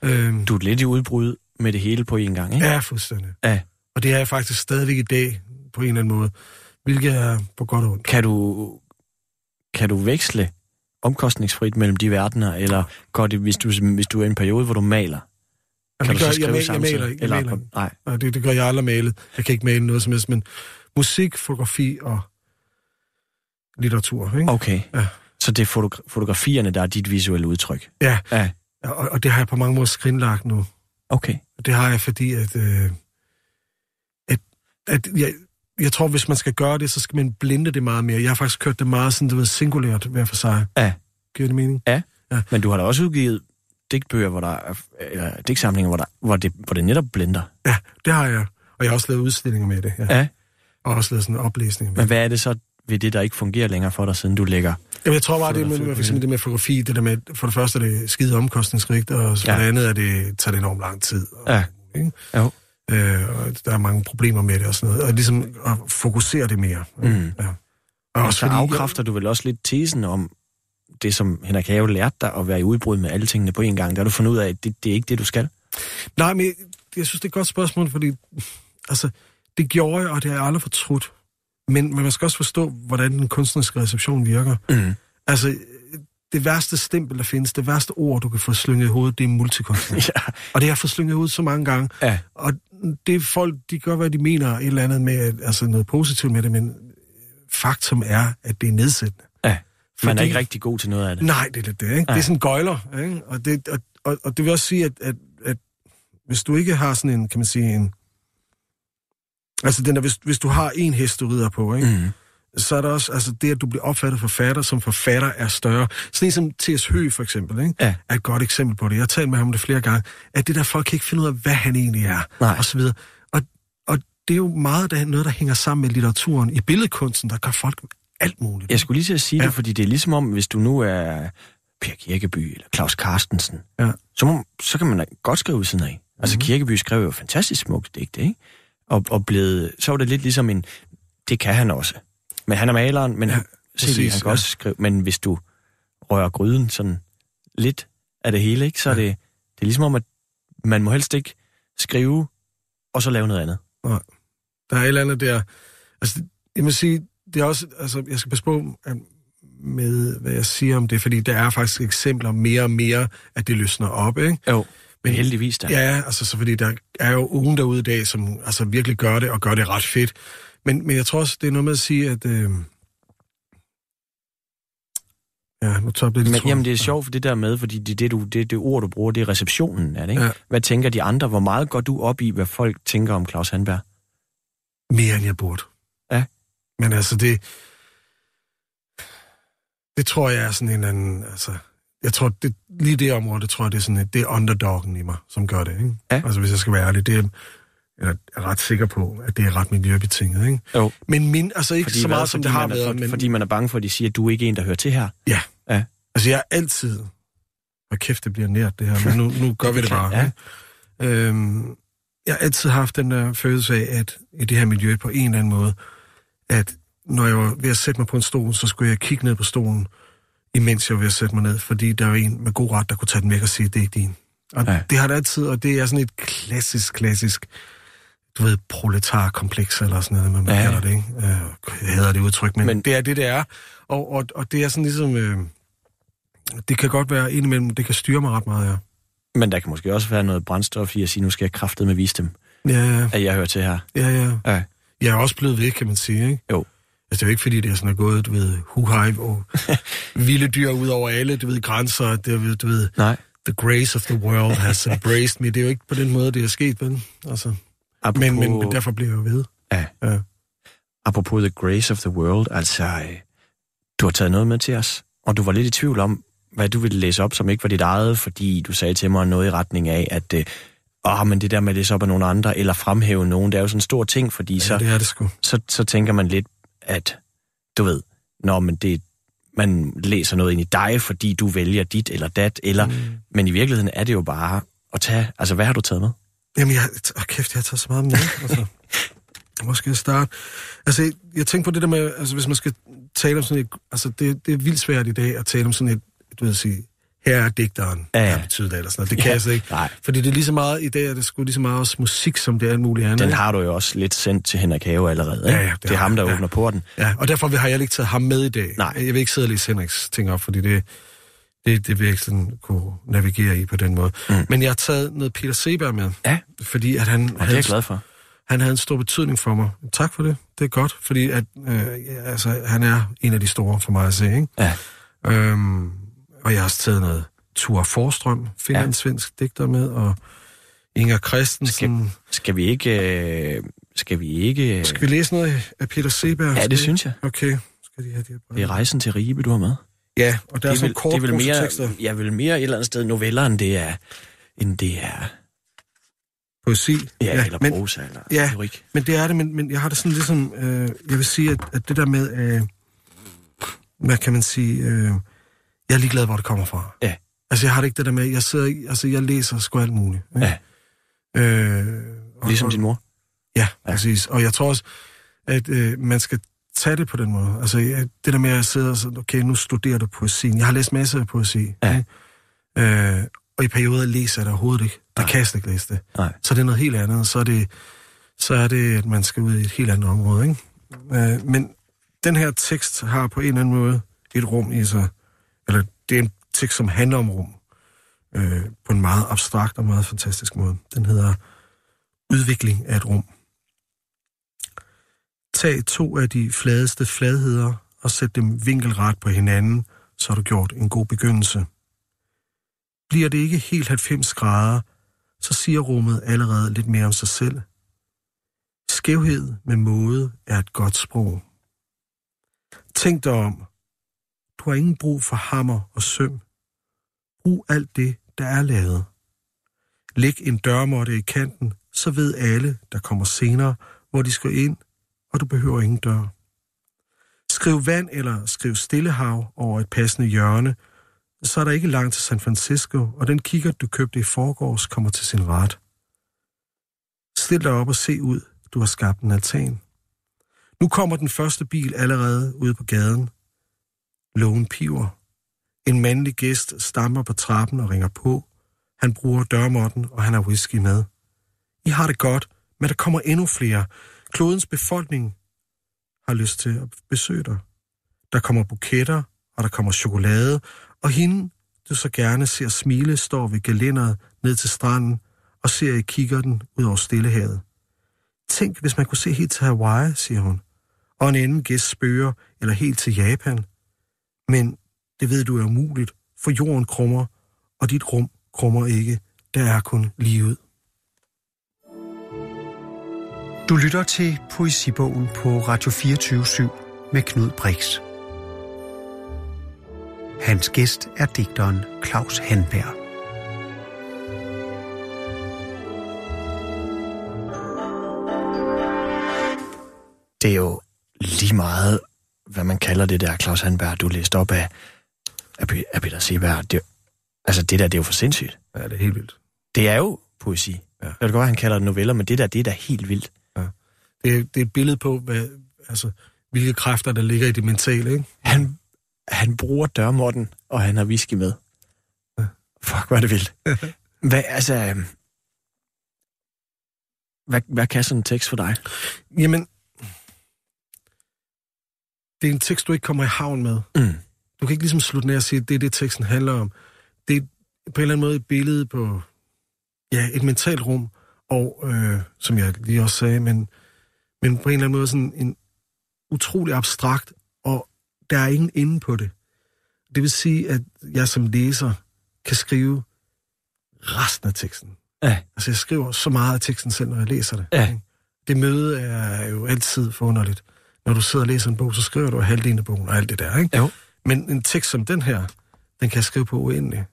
S3: Øhm,
S4: Du er lidt i udbrud med det hele på en gang, ikke?
S3: ja, fuldstændig.
S4: Ja.
S3: Og det er jeg faktisk stadigvæk i dag, på en eller anden måde, hvilket er på godt og ondt.
S4: Kan du, kan du veksle omkostningsfrit mellem de verdener, eller går det, hvis du, hvis du er i en periode, hvor du maler?
S3: Jamen,
S4: Kan
S3: det
S4: du
S3: gør,
S4: så
S3: jeg,
S4: skrive
S3: jeg, jeg
S4: samtidig?
S3: maler ikke. Jeg
S4: Eller,
S3: maler
S4: på-
S3: ikke.
S4: nej,
S3: Nej, det, det gør jeg aldrig malet. Jeg kan ikke male noget som helst, men musik, fotografi og litteratur, ikke?
S4: okay.
S3: Ja.
S4: Så det er fotogra- fotografierne, der er dit visuelle udtryk?
S3: Ja,
S4: Ja,
S3: og, og det har jeg på mange måder skrinlagt nu.
S4: okay.
S3: Det har jeg, fordi at, øh, at, at jeg, jeg tror, hvis man skal gøre det, så skal man blinde det meget mere. Jeg har faktisk kørt det meget sådan, du ved, singulært hver for sig.
S4: Ja.
S3: Giver det mening?
S4: Men du har da også udgivet digtbøger, hvor der er, eller digtsamlinger, hvor, der, hvor, det, hvor det netop blender.
S3: Ja, det har jeg. Og jeg har også lavet udstillinger med det. Ja.
S4: Ja.
S3: Og også lavet sådan en oplæsning med
S4: Men hvad er det så ved det, der ikke fungerer længere for dig, siden du lægger?
S3: Jamen, jeg tror bare, det med, med, for eksempel det med fotografi, det der med, for det første er det skide omkostningsrigt, og for
S4: Ja.
S3: det andet er det, tager det enormt lang tid. Og,
S4: Ja.
S3: Ikke?
S4: Jo.
S3: Øh, og der er mange problemer med det og sådan noget. Og ligesom at fokusere det mere.
S4: Mm.
S3: Ja. Og
S4: Og så
S3: fordi,
S4: afkræfter du vel også lidt tesen om det, som Henrik Have lærte dig at være i udbrud med alle tingene på en gang. Der har du fundet ud af, at det, det er ikke det, du skal.
S3: Nej, men jeg, jeg synes, det er et godt spørgsmål, fordi altså, det gjorde jeg, og det har jeg aldrig fortrudt. Men, men man skal også forstå, hvordan den kunstneriske reception virker.
S4: Mm.
S3: Altså, det værste stempel, der findes, det værste ord, du kan få slynget i hovedet, det er multikunstner.
S4: Ja.
S3: og det har jeg fået slynget i hovedet så mange gange.
S4: Ja.
S3: Og det folk, de gør, hvad de mener, et eller andet med, altså noget positivt med det, men faktum er, at det er nedsættende.
S4: Ja, man
S3: Fordi-
S4: er ikke rigtig god til noget af det.
S3: Nej, det er det, ikke? Det
S4: Nej.
S3: er sådan gøjler, ikke? Og det, og, og, og det vil også sige, at, at, at hvis du ikke har sådan en, kan man sige, en... Altså, den der, hvis, hvis du har en hest, du rider på, ikke?
S4: Mm.
S3: Så er der også, altså det, at du bliver opfattet forfatter som forfatter, er større. Sådan en som T.S. Høgh, for eksempel, ikke?
S4: Ja.
S3: er et godt eksempel på det. Jeg har talt med ham om det flere gange, at det der folk kan ikke finde ud af, hvad han egentlig er,
S4: Nej.
S3: og så videre. Og, og det er jo meget der, noget, der hænger sammen med litteraturen. I billedkunsten, der gør folk alt muligt.
S4: Jeg skulle lige til at sige
S3: Ja.
S4: det, fordi det er ligesom om, hvis du nu er Per Kirkeby eller Claus Carstensen,
S3: Ja.
S4: så, må, så kan man godt skrive ud siden af. Altså
S3: Mhm.
S4: Kirkeby skrev jo fantastisk smukt digte, ikke? Og, og blevet, så var det lidt ligesom en, det kan han også. Men han er maleren, men
S3: Ja, præcis,
S4: han kan
S3: ja.
S4: også skrive, men hvis du rører gryden sådan lidt af det hele, ikke, så er
S3: Ja.
S4: det, det er ligesom om, at man må helst ikke skrive, og så lave noget andet.
S3: Der er et eller andet der... Altså, jeg må sige, det er også... Altså, jeg skal passe på med, hvad jeg siger om det, fordi der er faktisk eksempler mere og mere, at det løsner op, ikke?
S4: Jo, men
S3: Men-
S4: heldigvis da.
S3: Ja, altså så fordi der er jo ugen derude i dag, som altså virkelig gør det, og gør det ret fedt. Men, men jeg tror også, det er noget med at sige, at... Øh... Ja, nu tager jeg lidt
S4: Men jamen, det er sjovt for det der med, fordi det, det, du, det, det ord, du bruger, det er receptionen af det, ikke?
S3: Ja.
S4: Hvad tænker de andre? Hvor meget går du op i, hvad folk tænker om Claus Handberg?
S3: Mere end jeg burde.
S4: Ja.
S3: Men altså, det... Det tror jeg er sådan en eller anden... Altså, jeg tror, det, lige det område, det tror jeg, det er sådan et, det er underdoggen i mig, som gør det, ikke?
S4: Ja.
S3: Altså, hvis jeg skal være ærlig, det er, jeg er ret sikker på, at det er ret miljøbetinget, ikke?
S4: Jo.
S3: Men min, altså ikke
S4: Fordi,
S3: så
S4: hvad?
S3: meget, som
S4: fordi
S3: det har været,
S4: for,
S3: men...
S4: Fordi man er bange for, at de siger, at du er ikke en, der hører til her.
S3: Ja.
S4: Ja.
S3: Altså, jeg er altid... Hvor kæft, det bliver nært, det her, men nu, nu gør vi det bare.
S4: ja.
S3: Ja. Øhm, jeg har altid haft den der følelse af, at i det her miljø på en eller anden måde, at når jeg var ved at sætte mig på en stol, så skulle jeg kigge ned på stolen, imens jeg var ved at sætte mig ned, fordi der var en med god ret, der kunne tage den væk og sige, det er ikke din. Og
S4: ja.
S3: det har det altid, og det er sådan et klassisk, klassisk, du ved, proletarkompleks eller sådan noget, man
S4: Ja,
S3: kalder det, ikke? Øh, Jeg hader det udtryk, men,
S4: Men-
S3: det er det, det er. Og, og, og det er sådan ligesom, øh, det kan godt være indimellem, det kan styre mig ret meget, ja.
S4: Men der kan måske også være noget brændstof i at sige, nu skal jeg kraftedeme vise dem,
S3: Ja, ja,
S4: at jeg hører til her.
S3: ja, ja.
S4: Ja.
S3: Jeg er også blevet væk, kan man sige, ikke?
S4: Jo.
S3: Altså, det er jo ikke, fordi det er sådan er gået, du ved, huhej og vilde dyr ud over alle, du ved, grænser, det er, du ved,
S4: Nej.
S3: the grace of the world has embraced me. Det er jo ikke på den måde, det er sket, vel? Altså,
S4: Apropos,
S3: men, men, men derfor bliver jeg jo ved.
S4: Ja.
S3: Ja.
S4: apropos the grace of the world, altså, øh, du har taget noget med til os, og du var lidt i tvivl om, hvad du ville læse op, som ikke var dit eget, fordi du sagde til mig noget i retning af, at øh, åh, men det der med at læse op af nogle andre, eller fremhæve nogen, det er jo sådan en stor ting, fordi
S3: Ja,
S4: så,
S3: det er det sgu.
S4: så, så tænker man lidt, at du ved, når men det, man læser noget ind i dig, fordi du vælger dit eller dat, eller, mm. men i virkeligheden er det jo bare at tage, altså hvad har du taget med?
S3: Jamen, jeg, åh, kæft, jeg har taget så meget med. Altså, hvor skal jeg starte? Altså, jeg, jeg tænker på det der med, altså, hvis man skal tale om sådan et... Altså, det, det er vildt svært i dag at tale om sådan et, du ved sige, her er digteren,
S4: Ja,
S3: ja,
S4: ja.
S3: betyder det, eller sådan noget. Det kan
S4: Ja,
S3: jeg slet ikke.
S4: nej.
S3: Fordi det er lige så meget, i dag er det sgu lige så meget også musik, som det er alt muligt andet.
S4: Den har du jo også lidt sendt til Henrik Have allerede. Ikke?
S3: Ja, ja, det
S4: det er ham, der
S3: ja.
S4: åbner porten.
S3: Ja, og derfor har jeg ikke taget ham med i dag.
S4: Nej.
S3: Jeg vil ikke sidde og læse Henriks ting op, fordi det, det, det vil jeg ikke sådan kunne navigere i på den måde.
S4: Mm.
S3: Men jeg har taget noget Peter Seberg med,
S4: Ja,
S3: fordi at han,
S4: og det er jeg glad for.
S3: han havde en stor betydning for mig. Tak for det. Det er godt, fordi at, øh, altså, han er en af de store for mig at se. Ikke?
S4: Ja.
S3: Øhm, og jeg har også taget noget Ture Forstrøm, finder
S4: Ja.
S3: ja. en svensk digter med, og Inger Christensen.
S4: Skal vi ikke... Øh, skal vi ikke... Øh,
S3: Skal vi læse noget af Peter Seberg?
S4: ja,
S3: Skal
S4: det synes jeg.
S3: Okay. Skal de have de her
S4: Det er rejsen til Ribe, du har med.
S3: Ja, og der er,
S4: det,
S3: sådan
S4: vil,
S3: kort
S4: det er vel mere, ja, vel mere et eller andet sted noveller, end det er, end det er
S3: Poesi.
S4: ja, ja, eller
S3: men,
S4: prosa, eller
S3: ja.
S4: lyrik.
S3: men det er det, men, men jeg har det sådan ligesom, øh, jeg vil sige, at, at det der med, øh, hvad kan man sige, øh, jeg er ligeglad, hvor det kommer fra.
S4: Ja.
S3: Altså, jeg har det ikke det der med, jeg sidder, altså, jeg læser sgu alt muligt. ikke?
S4: Ja,
S3: Øh, og,
S4: ligesom din mor.
S3: Ja, præcis. Og jeg tror også, at øh, man skal tage det på den måde. Altså, jeg, det der med at sidde og sige, okay, nu studerer du poesien. Jeg har læst masser af poesi.
S4: Ja.
S3: Øh, og i perioder læser jeg det overhovedet ikke. Der kan jeg slet ikke læse det.
S4: Nej.
S3: Så er det noget helt andet. Så er det, så er det, at man skal ud i et helt andet område. Ikke? Øh, men den her tekst har på en eller anden måde et rum i sig. Eller det er en tekst, som handler om rum. Øh, på en meget abstrakt og meget fantastisk måde. Den hedder Udvikling af et rum. Tag to af de fladeste fladheder og sæt dem vinkelret på hinanden, så har du gjort en god begyndelse. Bliver det ikke helt 90 grader, så siger rummet allerede lidt mere om sig selv. Skævhed med måde er et godt sprog. Tænk dig om. Du har ingen brug for hammer og søm. Brug alt det, der er lavet. Læg en dørmåtte i kanten, så ved alle, der kommer senere, hvor de skal ind, og du behøver ingen dør. Skriv vand eller skriv stillehav over et passende hjørne, så er der ikke langt til San Francisco, og den kigger, du købte i forgårs, kommer til sin ret. Stil dig op og se ud. Du har skabt en altan. Nu kommer den første bil allerede ude på gaden. Lågen piver. En mandlig gæst stammer på trappen og ringer på. Han bruger dørmåtten, og han har whisky med. I har det godt, men der kommer endnu flere. Klodens befolkning har lyst til at besøge dig. Der kommer buketter, og der kommer chokolade, og hende, du så gerne ser smile, står ved galinderet ned til stranden og ser i kikkerten ud over Stillehavet. Tænk, hvis man kunne se helt til Hawaii, siger hun, og en anden gæst spørger, eller helt til Japan. Men det ved du er umuligt, for jorden krummer, og dit rum krummer ikke. Der er kun livet.
S1: Du lytter til Poesibogen på Radio 24 med Knud Brix. Hans gæst er digteren Claus Hanberg.
S4: Det er jo lige meget, hvad man kalder det der, Claus Hanberg, du læste op af, af, af Peter Seberg. Det, altså, det der, det er jo for sindssygt.
S3: Ja, det er helt vildt.
S4: Det er jo poesi. Ja. Jeg ved godt, han kalder det noveller, men det der, det er da helt vildt.
S3: Det, er, det er et billede på, hvad, altså, hvilke kræfter, der ligger i det mentale, ikke?
S4: Han, han bruger dørmåtten, og han har whisky med. Ja. Fuck, hvor er det vildt. hvad, altså, øhm, hvad, hvad kan sådan en tekst for dig?
S3: Jamen, det er en tekst, du ikke kommer i havn med.
S4: Mm.
S3: Du kan ikke ligesom slutte ned og sige, at det er det, teksten handler om. Det er på en eller anden måde et billede på ja, et mentalt rum, og øh, som jeg lige også sagde, men, men på en eller anden måde sådan en utrolig abstrakt, og der er ingen inde på det. Det vil sige, at jeg som læser kan skrive resten af teksten.
S4: Ja.
S3: Altså, jeg skriver så meget af teksten selv, når jeg læser det.
S4: Ja.
S3: Det møde er jo altid forunderligt. Når du sidder og læser en bog, så skriver du halvdelen af bogen og alt det der, ikke?
S4: Jo.
S3: Men en tekst som den her, den kan jeg skrive på uendelig.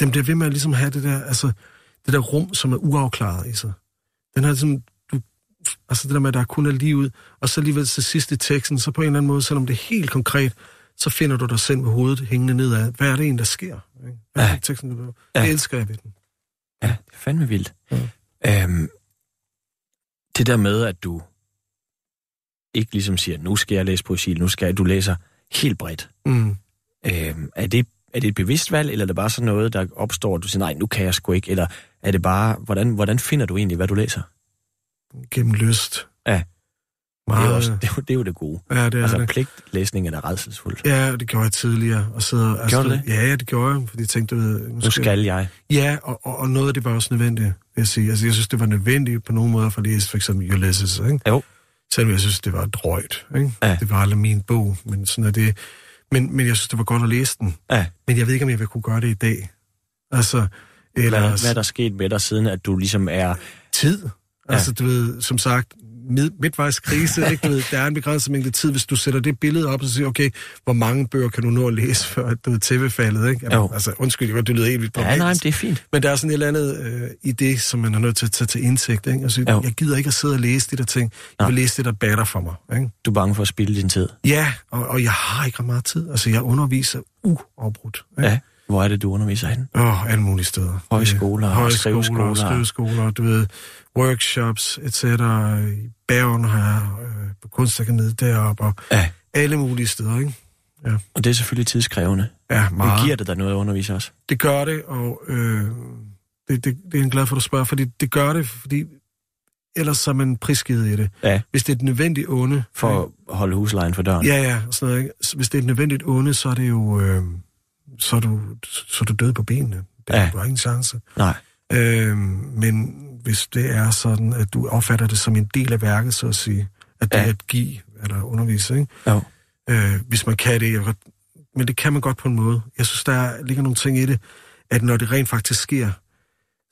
S3: Den bliver ved med at ligesom have det der, altså, det der rum, som er uafklaret i sig. Den har ligesom, altså det der med, at der kun er livet, og så alligevel til sidst i teksten, så på en eller anden måde, selvom det er helt konkret, så finder du dig selv med hovedet hængende nedad. Hvad er det egentlig, der sker? Ikke? Hvad er
S4: Ja.
S3: det, teksten, du
S4: Ja.
S3: Det elsker jeg ved den.
S4: Ja, det er fandme vildt.
S3: Ja.
S4: Øhm, det der med, at du ikke ligesom siger, nu skal jeg læse poesi, nu skal jeg, du læser helt bredt.
S3: Mm.
S4: Øhm, er, det, er det et bevidst valg, eller er det bare sådan noget, der opstår, at du siger, nej, nu kan jeg sgu ikke, eller er det bare, hvordan, hvordan finder du egentlig, hvad du læser?
S3: Gennem lyst.
S4: Ja. Det
S3: Meget,
S4: er, også, det, er, det er jo det gode.
S3: Ja, det er
S4: altså,
S3: det.
S4: pligtlæsning er da redselsfuldt.
S3: Ja, det gjorde jeg tidligere. Og så, altså,
S4: Gjorde du det?
S3: Ja, ja, det gjorde jeg, fordi jeg tænkte, du ved,
S4: Nu skal jeg.
S3: Ja, og, og, og noget af det var også nødvendigt, vil jeg sige. Altså, jeg synes, det var nødvendigt på nogle måder for at læse for eksempel Ulysses, ikke?
S4: Jo.
S3: Selvom jeg synes, det var drøjt, ikke?
S4: Ja.
S3: Det var aldrig min bog, men sådan er det. Men, men jeg synes, det var godt at læse den.
S4: Ja.
S3: Men jeg ved ikke, om jeg vil kunne gøre det i dag. Altså, eller
S4: Hvad, hvad er der sket med dig, siden at du ligesom er...
S3: tid. Altså, du ved, som sagt, mid, midtvejs krise, ikke? Du ved, der er en begrænset mængde tid, hvis du sætter det billede op og siger, okay, hvor mange bøger kan du nå at læse, før du er tv-faldet, ikke? Jamen,
S4: Jo.
S3: altså, undskyld, det lyder helt vildt
S4: Ja, nej, det er fint.
S3: Men der er sådan et eller andet øh, idé, som man er nødt til at tage til indsigt. Ikke? Altså,
S4: Jo.
S3: jeg gider ikke at sidde og læse de der ting. Jeg vil
S4: Nej.
S3: læse det, der batter for mig. Ikke?
S4: Du er bange for at spilde din tid.
S3: Ja, og, og jeg har ikke ret meget tid. Altså, jeg underviser uafbrudt. Ikke?
S4: Ja. Hvor er det, du underviser henne?
S3: Åh, alle mulige steder.
S4: Højskoler og
S3: højskoler,
S4: skriveskoler.
S3: skriveskoler, du ved, workshops, etc. I Bergen jeg øh, på Kunstakademiet deroppe, og
S4: Ja.
S3: alle mulige steder, ikke?
S4: Og det er selvfølgelig tidskrævende.
S3: Ja,
S4: Men
S3: meget.
S4: giver det dig noget at undervise også?
S3: Det gør det, og øh, det, det, det er jeg glad for, at du spørger, fordi det gør det, fordi ellers så er man prisgivet i det.
S4: Ja.
S3: Hvis det er et nødvendigt onde...
S4: For at holde huslejen for døren?
S3: Ja, ja, sådan noget, ikke? Hvis det er et nødvendigt onde, så er det jo... Øh, så, er du, så er du død på benene. Det,
S4: Ja.
S3: ja. Du har ingen chance.
S4: Nej.
S3: Øh, men hvis det er sådan, at du opfatter det som en del af værket, så at sige, at det
S4: Ja.
S3: ja. at give eller undervise, ikke?
S4: Jo.
S3: Øh, hvis man kan det. Jeg, men det kan man godt på en måde. Jeg synes, der er- ligger nogle ting i det, at når det rent faktisk sker,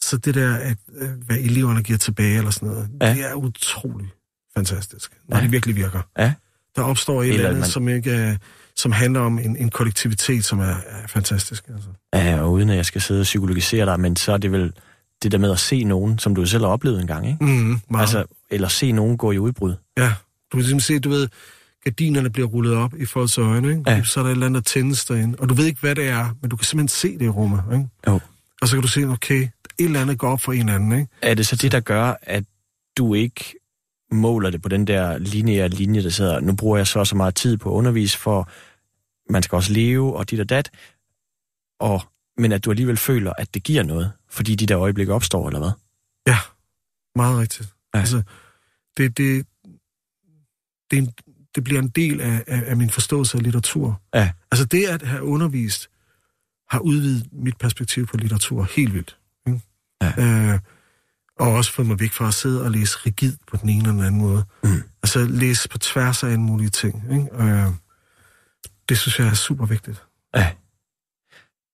S3: så det der, at, øh, hvad eleverne giver tilbage eller sådan noget,
S4: Ja.
S3: ja. det er utrolig fantastisk, når
S4: Ja.
S3: ja. det virkelig virker.
S4: Ja.
S3: Der opstår et
S4: Eller
S3: eller andet,
S4: man...
S3: som, ikke er, som handler om en, en kollektivitet, som er, er fantastisk. Altså.
S4: Ja, og uden at jeg skal sidde og psykologisere dig, men så er det vel det der med at se nogen, som du selv har oplevet en gang, ikke?
S3: Mm, meget.
S4: Altså, eller se nogen gå i udbrud.
S3: Ja, du kan simpelthen se, du ved, gardinerne bliver rullet op i folks øjne, ikke?
S4: Ja.
S3: Så er der et eller andet, tændes derinde, og du ved ikke, hvad det er, men du kan simpelthen se det i rummet, ikke?
S4: Jo.
S3: Og så kan du se, okay, et eller andet går op for en anden, ikke?
S4: Er det så det, der gør, at du ikke måler det på den der lineære linje, der sidder, nu bruger jeg så så meget tid på at undervise, for man skal også leve, og dit og dat, og, men at du alligevel føler, at det giver noget, fordi de der øjeblikke opstår, eller hvad?
S3: Ja, meget rigtigt.
S4: Ja.
S3: Altså, det, det, det, en, det bliver en del af, af, af min forståelse af litteratur.
S4: Ja.
S3: Altså det at have undervist, har udvidet mit perspektiv på litteratur helt vildt. Ikke?
S4: Ja.
S3: Øh, og også fået mig væk fra at sidde og læse rigid på den ene eller den anden måde.
S4: Mm.
S3: Altså læse på tværs af en mulige ting. Ikke? Øh, det synes jeg er super vigtigt.
S4: Ja.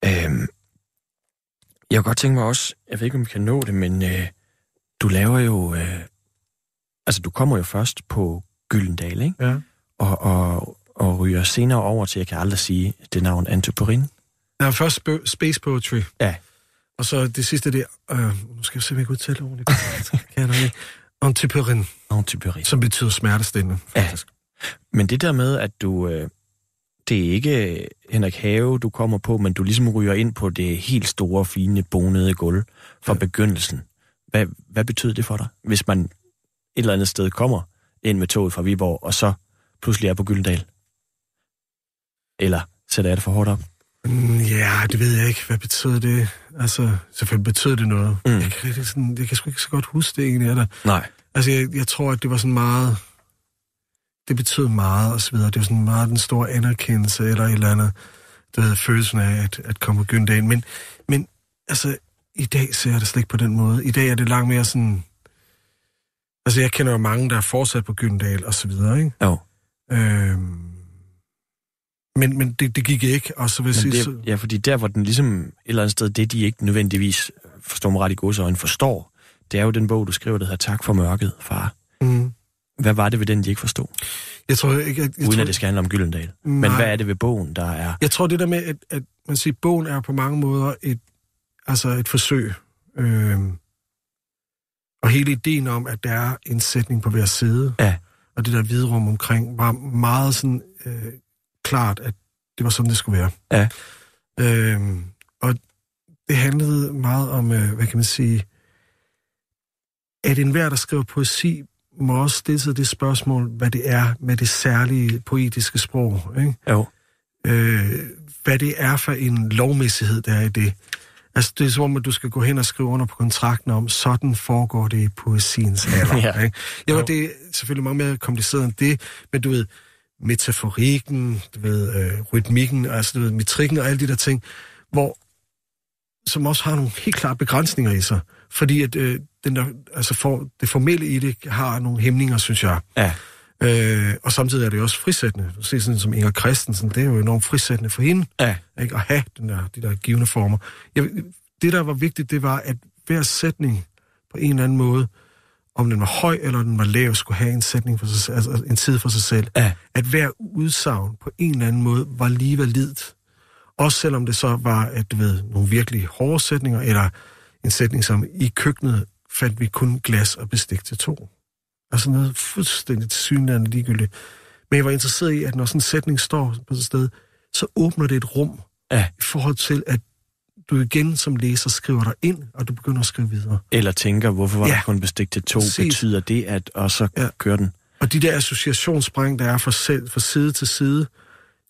S4: Øhm, jeg kunne godt tænke mig også, jeg ved ikke, om vi kan nå det, men øh, du laver jo, øh, altså du kommer jo først på Gyldendal, ikke?
S3: Ja.
S4: Og, og, og ryger senere over til, jeg kan aldrig sige det navn, Antoporin.
S3: Der er først sp- Space Poetry.
S4: Ja.
S3: Og så det sidste, det er... Øh, nu skal jeg se, om jeg kan udtale ordentligt. kan jeg ikke. Antiperin,
S4: Antoporin.
S3: som betyder smertestillende,
S4: Ja.
S3: faktisk.
S4: Men det der med, at du, øh, det er ikke Henrik Have, du kommer på, men du ligesom ryger ind på det helt store, fine, bonede gulv fra ja. begyndelsen. Hvad, hvad betyder det for dig, hvis man et eller andet sted kommer ind med toget fra Viborg, og så pludselig er på Gyldendal? Eller sætter jeg det for hårdt op?
S3: Mm, Ja, det ved jeg ikke. Hvad betyder det? Altså, selvfølgelig betyder det noget.
S4: Mm.
S3: Jeg, kan, sådan, jeg kan sgu ikke så godt huske det egentlig. Er der.
S4: Nej.
S3: Altså, jeg, jeg tror, at det var sådan meget... Det betød meget, og så videre. Det var sådan meget den store anerkendelse, eller et eller andet, du ved, følelsen af at, at komme på Gyldendal. Men, men altså, i dag ser jeg det slet ikke på den måde. I dag er det langt mere sådan... Altså, jeg kender jo mange, der er fortsat på Gyldendal, og så videre, ikke?
S4: Jo.
S3: Øhm, men men det, det gik ikke, og så vil jeg sige...
S4: ja, fordi der, hvor den ligesom et eller andet sted, det de ikke nødvendigvis, forstår mig ret i godsøjne, forstår, det er jo den bog, du skriver, der hedder Tak for mørket, far.
S3: mm,
S4: Hvad var det ved den, de ikke forstod?
S3: jeg tror ikke... Jeg, jeg
S4: Uden
S3: tror,
S4: at det skal handle om Gyldendal. Men
S3: Nej.
S4: hvad er det ved bogen, der er...
S3: Jeg tror det der med, at, at man siger, bogen er på mange måder et, altså et forsøg. Øhm, og hele ideen om, at der er en sætning på hver side,
S4: Ja.
S3: og det der vidrum omkring, var meget sådan øh, klart, at det var sådan, det skulle være.
S4: Ja.
S3: Øhm, og det handlede meget om, øh, hvad kan man sige, at enhver, der skriver poesi, må også stille sig det spørgsmål, hvad det er med det særlige poetiske sprog. Ikke?
S4: Jo.
S3: øh, hvad det er for en lovmæssighed, der er i det. Altså, det er som om, at du skal gå hen og skrive under på kontrakten om, sådan foregår det i poesiens alder.
S4: Ja.
S3: Ikke? Jo,
S4: Jo.
S3: det er selvfølgelig meget mere kompliceret end det, men du ved, metaforikken, du ved, øh, rytmikken, altså du ved, metrikken og alle de der ting, hvor, som også har nogle helt klare begrænsninger i sig, fordi at øh, den der, altså for, det formelle i det har nogle hæmninger, synes jeg.
S4: Ja.
S3: Øh, og samtidig er det også frisættende. Du ser sådan som Inger Christensen, det er jo enormt frisættende for hende,
S4: Ja.
S3: ikke? at have den der, de der givende former. Jeg, det, der var vigtigt, det var, at hver sætning på en eller anden måde, om den var høj eller den var lav, skulle have en sætning for sig, altså en tid for sig selv.
S4: Ja.
S3: At hver udsagn på en eller anden måde var lige validt. Også selvom det så var, at du ved, nogle virkelig hårde sætninger, eller en sætning som, i køkkenet fandt vi kun glas og bestik til to. Altså noget fuldstændig synligheden ligegyldigt. Men jeg var interesseret i, at når sådan en sætning står på et sted, så åbner det et rum
S4: Ja.
S3: i forhold til, at du igen som læser skriver dig ind, og du begynder at skrive videre.
S4: Eller tænker, hvorfor var ja. Der kun bestik til to?
S3: Præcis.
S4: Betyder det, at... Og så ja.
S3: Ja.
S4: kører den.
S3: Og de der associationsspring, der er fra, selv, fra side til side,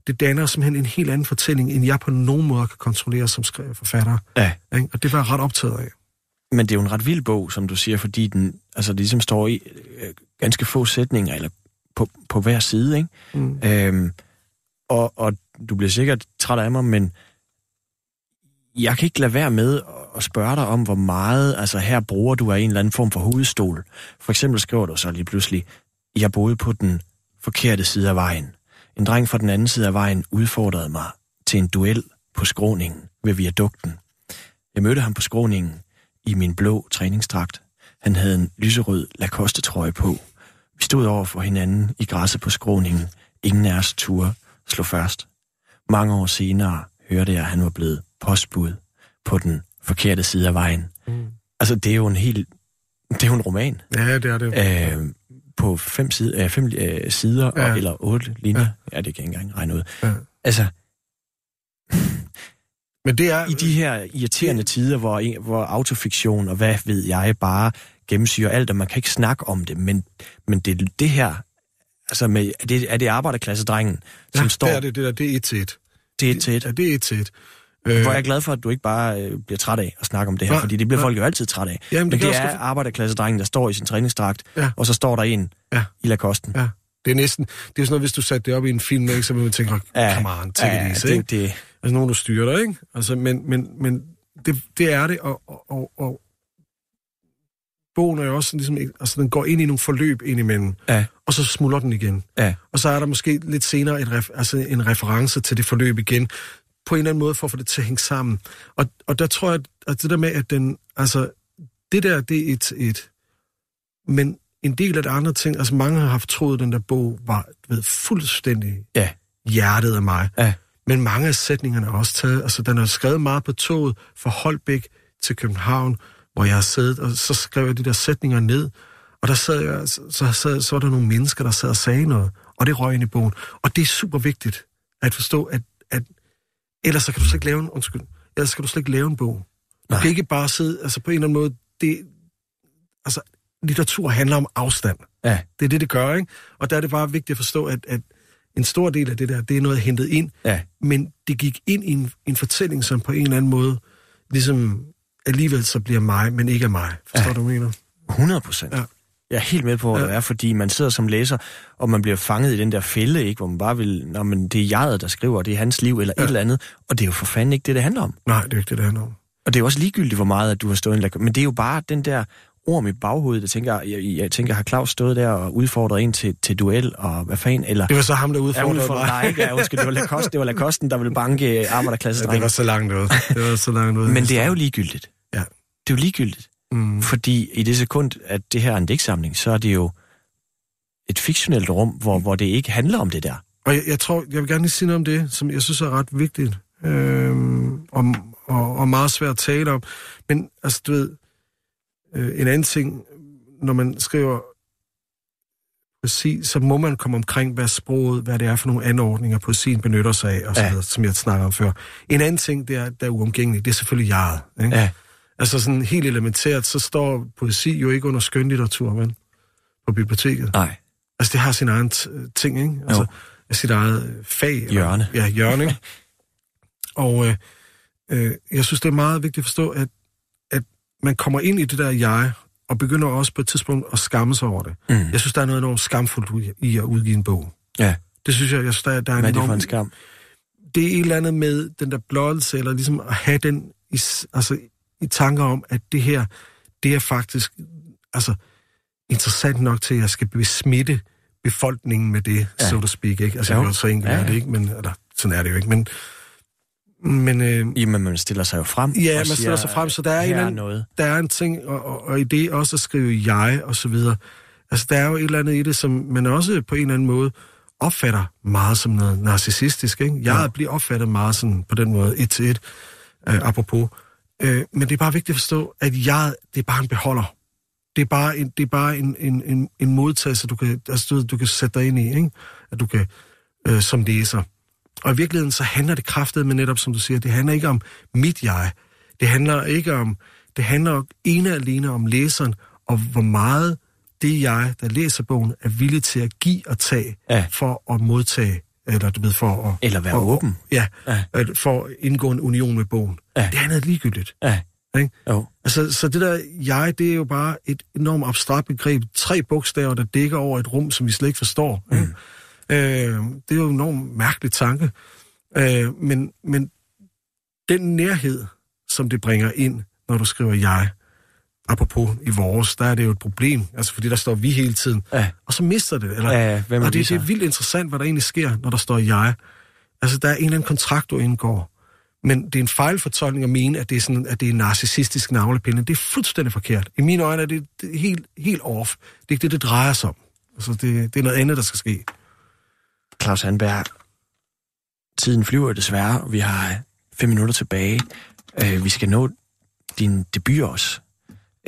S3: det danner simpelthen en helt anden fortælling, end jeg på nogen måde kan kontrollere som forfatter.
S4: Ja.
S3: Ikke? Og det var jeg ret optaget af.
S4: Men det er jo en ret vild bog, som du siger, fordi den altså, ligesom står i øh, ganske få sætninger, eller på, på hver side, ikke?
S3: Mm.
S4: Øhm, og, og du bliver sikkert træt af mig, men jeg kan ikke lade være med at spørge dig om, hvor meget, altså her bruger du af en eller anden form for hovedstol. For eksempel skriver du så lige pludselig, jeg boede på den forkerte side af vejen. En dreng fra den anden side af vejen udfordrede mig til en duel på skråningen ved viadukten. Jeg mødte ham på skråningen i min blå træningsdragt. Han havde en lyserød Lacoste-trøje på. Vi stod over for hinanden i græsset på skråningen. Ingen af os turde slå først. Mange år senere hørte jeg, at han var blevet postbud på den forkerte side af vejen. Mm. Altså, det er jo en helt... Det er jo en roman.
S3: Ja, det er det.
S4: Øh, på fem, side, øh, fem øh, sider, ja. og, eller otte linjer. Ja. ja, det kan jeg ikke engang regne ud. Ja. Altså,
S3: men det er...
S4: I de her irriterende det... tider, hvor, hvor autofiktion og hvad ved jeg bare gennemsyrer alt, og man kan ikke snakke om det, men, men det, det her, altså med, er det, er det arbejderklassedrengen, som
S3: ja,
S4: står...
S3: det er det, det der, det er et til et.
S4: Det er et til et?
S3: Ja, det er et til et.
S4: Øh, hvor jeg er glad for, at du ikke bare øh, bliver træt af at snakke om det her, nej, fordi det bliver nej. folk jo altid træt af. Jamen, det Men det er også... arbejderklassedrengen, der står i sin træningsdragt, ja. og så står der en ja. i Lacosten. Ja.
S3: Det er næsten, det er sådan noget, hvis du satte det op i en film, ikke, så vil man tænke, ja, come on, take ja, it easy, det, det... Altså nogen, du styrer dig, ikke? Altså, men, men, men det, det er det, og, og, og, og bogen er jo også ligesom, altså den går ind i nogle forløb indimellem, ja. og så smuldrer den igen. Ja. Og så er der måske lidt senere et ref, altså en reference til det forløb igen, på en eller anden måde for at få det til at hænge sammen. Og, og der tror jeg, at det der med, at den, altså, det der, det er et, et, men en del af de andre ting, altså mange har haft troet, at den der bog var ved, fuldstændig ja. hjertet af mig. Ja. Men mange af sætningerne er også taget, altså den er skrevet meget på toget fra Holbæk til København, hvor jeg har siddet, og så skrev jeg de der sætninger ned, og der sad jeg, så, så, sad, så var der nogle mennesker, der sad og sagde noget, og det røg ind i bogen. Og det er super vigtigt at forstå, at ellers så kan du slet ikke lave en, undskyld, ellers kan du slet ikke lave en bog. Du Nej. kan ikke bare sidde, altså på en eller anden måde, det, altså litteratur handler om afstand. Ja. Det er det, det gør, ikke? Og der er det bare vigtigt at forstå, at, at en stor del af det der, det er noget hentet ind, ja. men det gik ind i en, en fortælling, som på en eller anden måde, ligesom alligevel så bliver mig, men ikke er mig. Forstår ja. du, hvad mener?
S4: 100 procent. Ja. Jeg er helt med på, hvad ja. det er, fordi man sidder som læser, og man bliver fanget i den der fælde, ikke, hvor man bare vil, når man, det er jeget, der skriver, det er hans liv, eller ja. et eller andet, og det er jo for fanden ikke det, det handler om.
S3: Nej, det er ikke det, det handler om.
S4: Og det er jo også ligegyldigt, hvor meget at du har stået en Men det er jo bare den der orm i baghovedet, jeg tænker, jeg, jeg tænker, har Claus stået der og udfordret en til, til duel, og hvad fanden, eller...
S3: Det var så ham, der udfordrede,
S4: udfordrede mig. Nej, ikke, ja, undskyld, det var Lacoste, det var Lacosten, der ville banke arbejderklasse.
S3: Ja, det var så langt ud. Det var så langt ud.
S4: Men det er jo ligegyldigt. Ja. Det er jo ligegyldigt. Mm. Fordi i det sekund, at det her er en digtsamling, så er det jo et fiktionelt rum, hvor, hvor det ikke handler om det der.
S3: Og jeg, jeg tror, jeg vil gerne lige sige noget om det, som jeg synes er ret vigtigt, øhm, og, og, og meget svært at tale om. Men altså, du ved, øh, en anden ting, når man skriver poesi, så må man komme omkring, hvad sproget, hvad det er for nogle anordninger, poesien benytter sig af, og så ja. videre, som jeg snakker om før. En anden ting, det er, der er uomgængeligt, det er selvfølgelig jeget. Ikke? Ja. Altså sådan helt elementært, så står poesi jo ikke under skønlitteratur, men på biblioteket.
S4: Nej.
S3: Altså det har sin egen ting, ikke? Altså jo. sit eget fag.
S4: Hjørne.
S3: Eller, ja, hjørne. og øh, øh, jeg synes, det er meget vigtigt at forstå, at, at man kommer ind i det der jeg, og begynder også på et tidspunkt at skamme sig over det. Mm. Jeg synes, der er noget enormt skamfuldt i at udgive en bog.
S4: Ja.
S3: Det synes jeg, jeg synes, der, der er
S4: Hvad er det for en skam?
S3: Det er et eller andet med den der blottelse, eller ligesom at have den i, altså, i tanker om, at det her, det er faktisk altså, interessant nok til, at jeg skal besmitte befolkningen med det, ja. so to speak. Ikke? Altså, jo. så enkelt ja, ja. er det ikke, men eller, sådan er det jo ikke. Men,
S4: men, øh, Jamen, man stiller sig jo frem.
S3: Ja, man stiller sig frem, så der er, en, er noget. der er en ting, og, og, og i det også at skrive jeg, og så videre. Altså, der er jo et eller andet i det, som man også på en eller anden måde opfatter meget som noget narcissistisk. Ikke? Jeg ja. bliver opfattet meget sådan på den måde, et til et, øh, apropos. Øh, men det er bare vigtigt at forstå, at jeg, det er bare en beholder. Det er bare en, det er bare en, en, en, en modtagelse, du kan, altså, du, du kan sætte dig ind i, ikke? at du kan, øh, som læser. Og i virkeligheden så handler det kraftet med netop, som du siger, det handler ikke om mit jeg. Det handler ikke om, det handler ene og alene om læseren, og hvor meget det jeg, der læser bogen, er villig til at give og tage ja. for at modtage eller du ved, for at...
S4: Eller være
S3: at,
S4: åben.
S3: Ja, ja, for at indgå en union med bogen. Ja. Det er noget ligegyldigt. Ja. Ikke? Jo. Altså, så det der jeg, det er jo bare et enormt abstrakt begreb. Tre bogstaver, der dækker over et rum, som vi slet ikke forstår. Mm. Øh, det er jo en enormt mærkelig tanke. Øh, men, men den nærhed, som det bringer ind, når du skriver jeg, apropos i vores, der er det jo et problem, altså fordi der står vi hele tiden,
S4: Ja.
S3: og så mister det. Eller,
S4: Ja, hvem
S3: og det, det er vildt interessant, hvad der egentlig sker, når der står jeg. Altså, der er en eller anden kontrakt, du indgår. Men det er en fejlfortolkning at mene, at det er, sådan, at det er en narcissistisk navlepinde. Det er fuldstændig forkert. I mine øjne er det, det er helt, helt off. Det er ikke det, det drejer sig om. Altså, det, det er noget andet, der skal ske.
S4: Claus Handberg, tiden flyver desværre, vi har fem minutter tilbage. Øh, vi skal nå din debut også.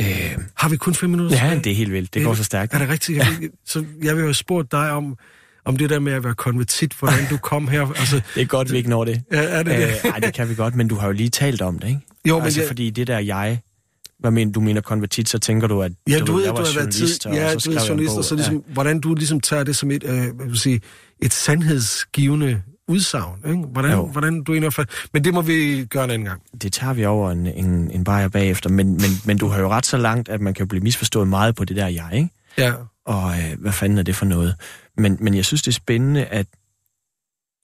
S4: Øh,
S3: Har vi kun fem minutter
S4: ja, det er helt vildt. Det går så stærkt.
S3: Er det rigtigt? Jeg, vil, så jeg vil jo spurgt dig om, om det der med at være konvertit, hvordan du kom her. Altså,
S4: Det er godt, vi ikke når det.
S3: er, er det det?
S4: Øh, ej, det kan vi godt, men du har jo lige talt om det, ikke?
S3: Jo, men
S4: altså,
S3: jeg-
S4: fordi det der jeg... Hvad mener du mener konvertit, så tænker du, at
S3: Ja,
S4: du,
S3: du ved,
S4: jeg
S3: du
S4: var
S3: har været tid,
S4: journalist, og
S3: ja,
S4: så
S3: du er journalist, og så ligesom, ja. hvordan du ligesom tager det som et, øh, hvad vil sige, et sandhedsgivende udsagn, ikke? Hvordan,
S4: Jo.
S3: hvordan du fald... Men det må vi gøre en anden gang.
S4: det tager vi over en, en, en bajer bagefter, men, men, men du har jo ret så langt, at man kan blive misforstået meget på det der jeg, ikke?
S3: Ja,
S4: Og øh, hvad fanden er det for noget? Men, men jeg synes, det er spændende, at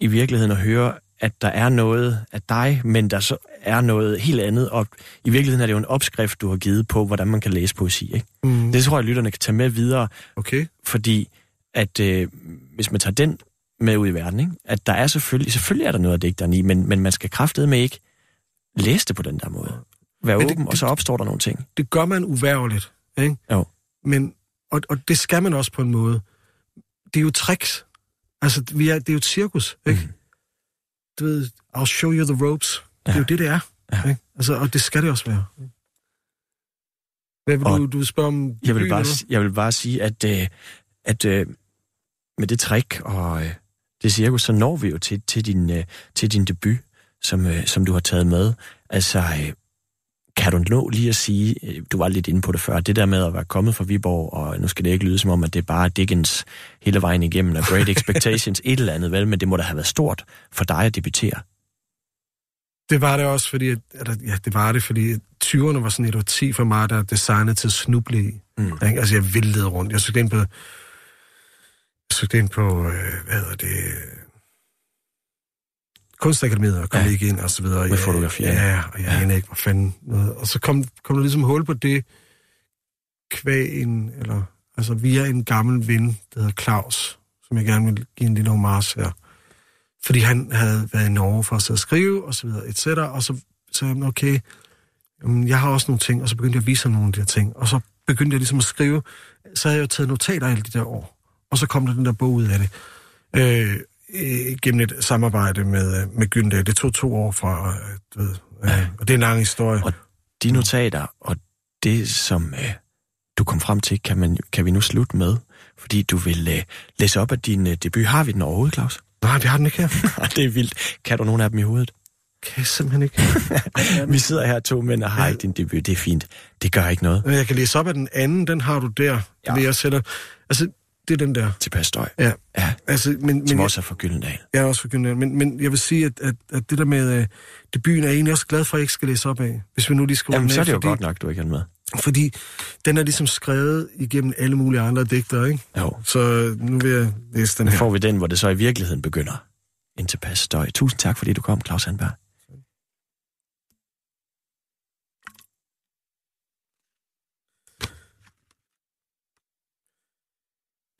S4: i virkeligheden at høre, at der er noget af dig, men der så er noget helt andet. Og i virkeligheden er det jo en opskrift, du har givet på, hvordan man kan læse poesi, ikke?
S3: mm,
S4: Det tror jeg, lytterne kan tage med videre,
S3: okay.
S4: fordi at øh, hvis man tager den med ud i verden, ikke? at der er selvfølgelig, selvfølgelig er der noget af digteren i, men, men man skal med ikke læse det på den der måde. Være
S3: Men det-
S4: åben, og så opstår der nogle ting.
S3: Det gør man uværligt, ikke?
S4: Jo.
S3: Men, og, og det skal man også på en måde. Det er jo tricks. Altså, vi er, det er jo et cirkus, ikke? Mm. Du ved, I'll show you the ropes. Ja. Det er jo det, det er.
S4: Ja.
S3: Ikke? Altså, og det skal det også være. Hvad vil
S4: Og
S3: du, du spørge om?
S4: Jeg vil
S3: debuten,
S4: bare,
S3: eller
S4: jeg vil bare sige, at, øh, at øh, med det trick og øh, det cirkus, så når vi jo til, til, din, øh, til din debut, som, øh, som du har taget med. Altså, øh, kan du nå lige at sige, øh, du var lidt inde på det før, det der med at være kommet fra Viborg, og nu skal det ikke lyde som om, at det er bare Dickens hele vejen igennem, og Great Expectations, et eller andet, vel, men det må da have været stort for dig at debutere.
S3: Det var det også, fordi... At, ja, det var det, fordi 20'erne var sådan et årti for mig, der er designet til at snuble i.
S4: Mm.
S3: Ikke? Altså, jeg væltede rundt. Jeg søgte ind på... Jeg søgte ind på, øh, hvad hedder det... Kunstakademiet og kom
S4: Ja.
S3: ikke ind, og så videre.
S4: Med fotografering.
S3: Ja, og jeg
S4: Ja.
S3: ja. ikke, hvor fanden noget. Og så kom, kom der ligesom hul på det, kvæg en, eller, altså via en gammel ven, der hedder Claus, som jeg gerne vil give en lille homage her. Fordi han havde været i Norge for at sidde og skrive, og så videre, et cetera, og så sagde han, okay, jamen, jeg har også nogle ting, og så begyndte jeg at vise ham nogle af de her ting, og så begyndte jeg ligesom at skrive, så havde jeg jo taget notater alle de der år, og så kom der den der bog ud af det, øh, øh, gennem et samarbejde med, øh, med Gyldendal. Det tog to år fra, øh, du ved, øh, og det er en lang historie.
S4: Og de notater, og det, som øh, du kom frem til, kan, man, kan vi nu slutte med, fordi du vil øh, læse op af din øh, debut. Har vi den overhovedet, Claus?
S3: Nej, vi har den ikke her.
S4: det er vildt. Kan du nogle af dem i hovedet?
S3: Kan jeg simpelthen ikke.
S4: Vi sidder her to mænd og har ikke din debut. Det er fint. Det gør ikke noget.
S3: Jeg kan læse op af den anden, den har du der.
S4: Ja.
S3: Ja. Det jeg sætter. Altså, det er den der.
S4: Tilpas støj.
S3: Ja.
S4: Ja,
S3: Altså, men, men
S4: som også er for Gyldendal.
S3: jeg er også for Gyldendal. Men, men jeg vil sige, at, at, at det der med øh, debuten er jeg egentlig også glad for, at jeg ikke skal læse op af. Hvis vi nu lige skriver
S4: Jamen,
S3: den
S4: så er det jo
S3: fordi,
S4: godt nok, du ikke er med.
S3: Fordi den er ligesom skrevet igennem alle mulige andre digtere, ikke?
S4: Jo.
S3: Så nu vil jeg læse den
S4: Nu
S3: her.
S4: får vi den, hvor det så i virkeligheden begynder. En tilpas støj. Tusind tak, fordi du kom, Claus Sandberg.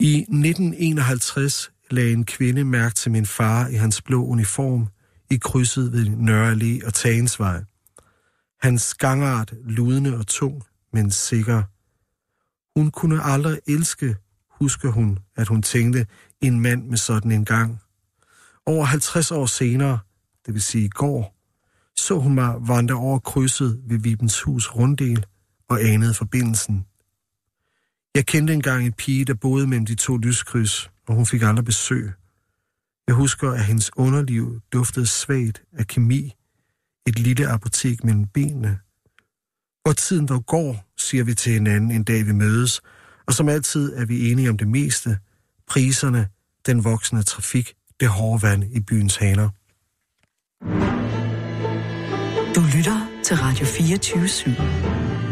S3: I 1951 lagde en kvinde mærke til min far i hans blå uniform i krydset ved Nørre Allé og Tagensvej. Hans gangart ludende og tung, men sikker. Hun kunne aldrig elske, husker hun, at hun tænkte en mand med sådan en gang. Over 50 år senere, det vil sige i går, så hun mig vandre over krydset ved Vibens hus runddel og anede forbindelsen. Jeg kendte engang en pige, der boede mellem de to lyskryds, og hun fik aldrig besøg. Jeg husker, at hendes underliv duftede svagt af kemi, et lille apotek mellem benene. Hvor tiden dog går, siger vi til hinanden en dag vi mødes, og som altid er vi enige om det meste, priserne, den voksende trafik, det hårde vand i byens haner.
S2: Du lytter til Radio 24 /7.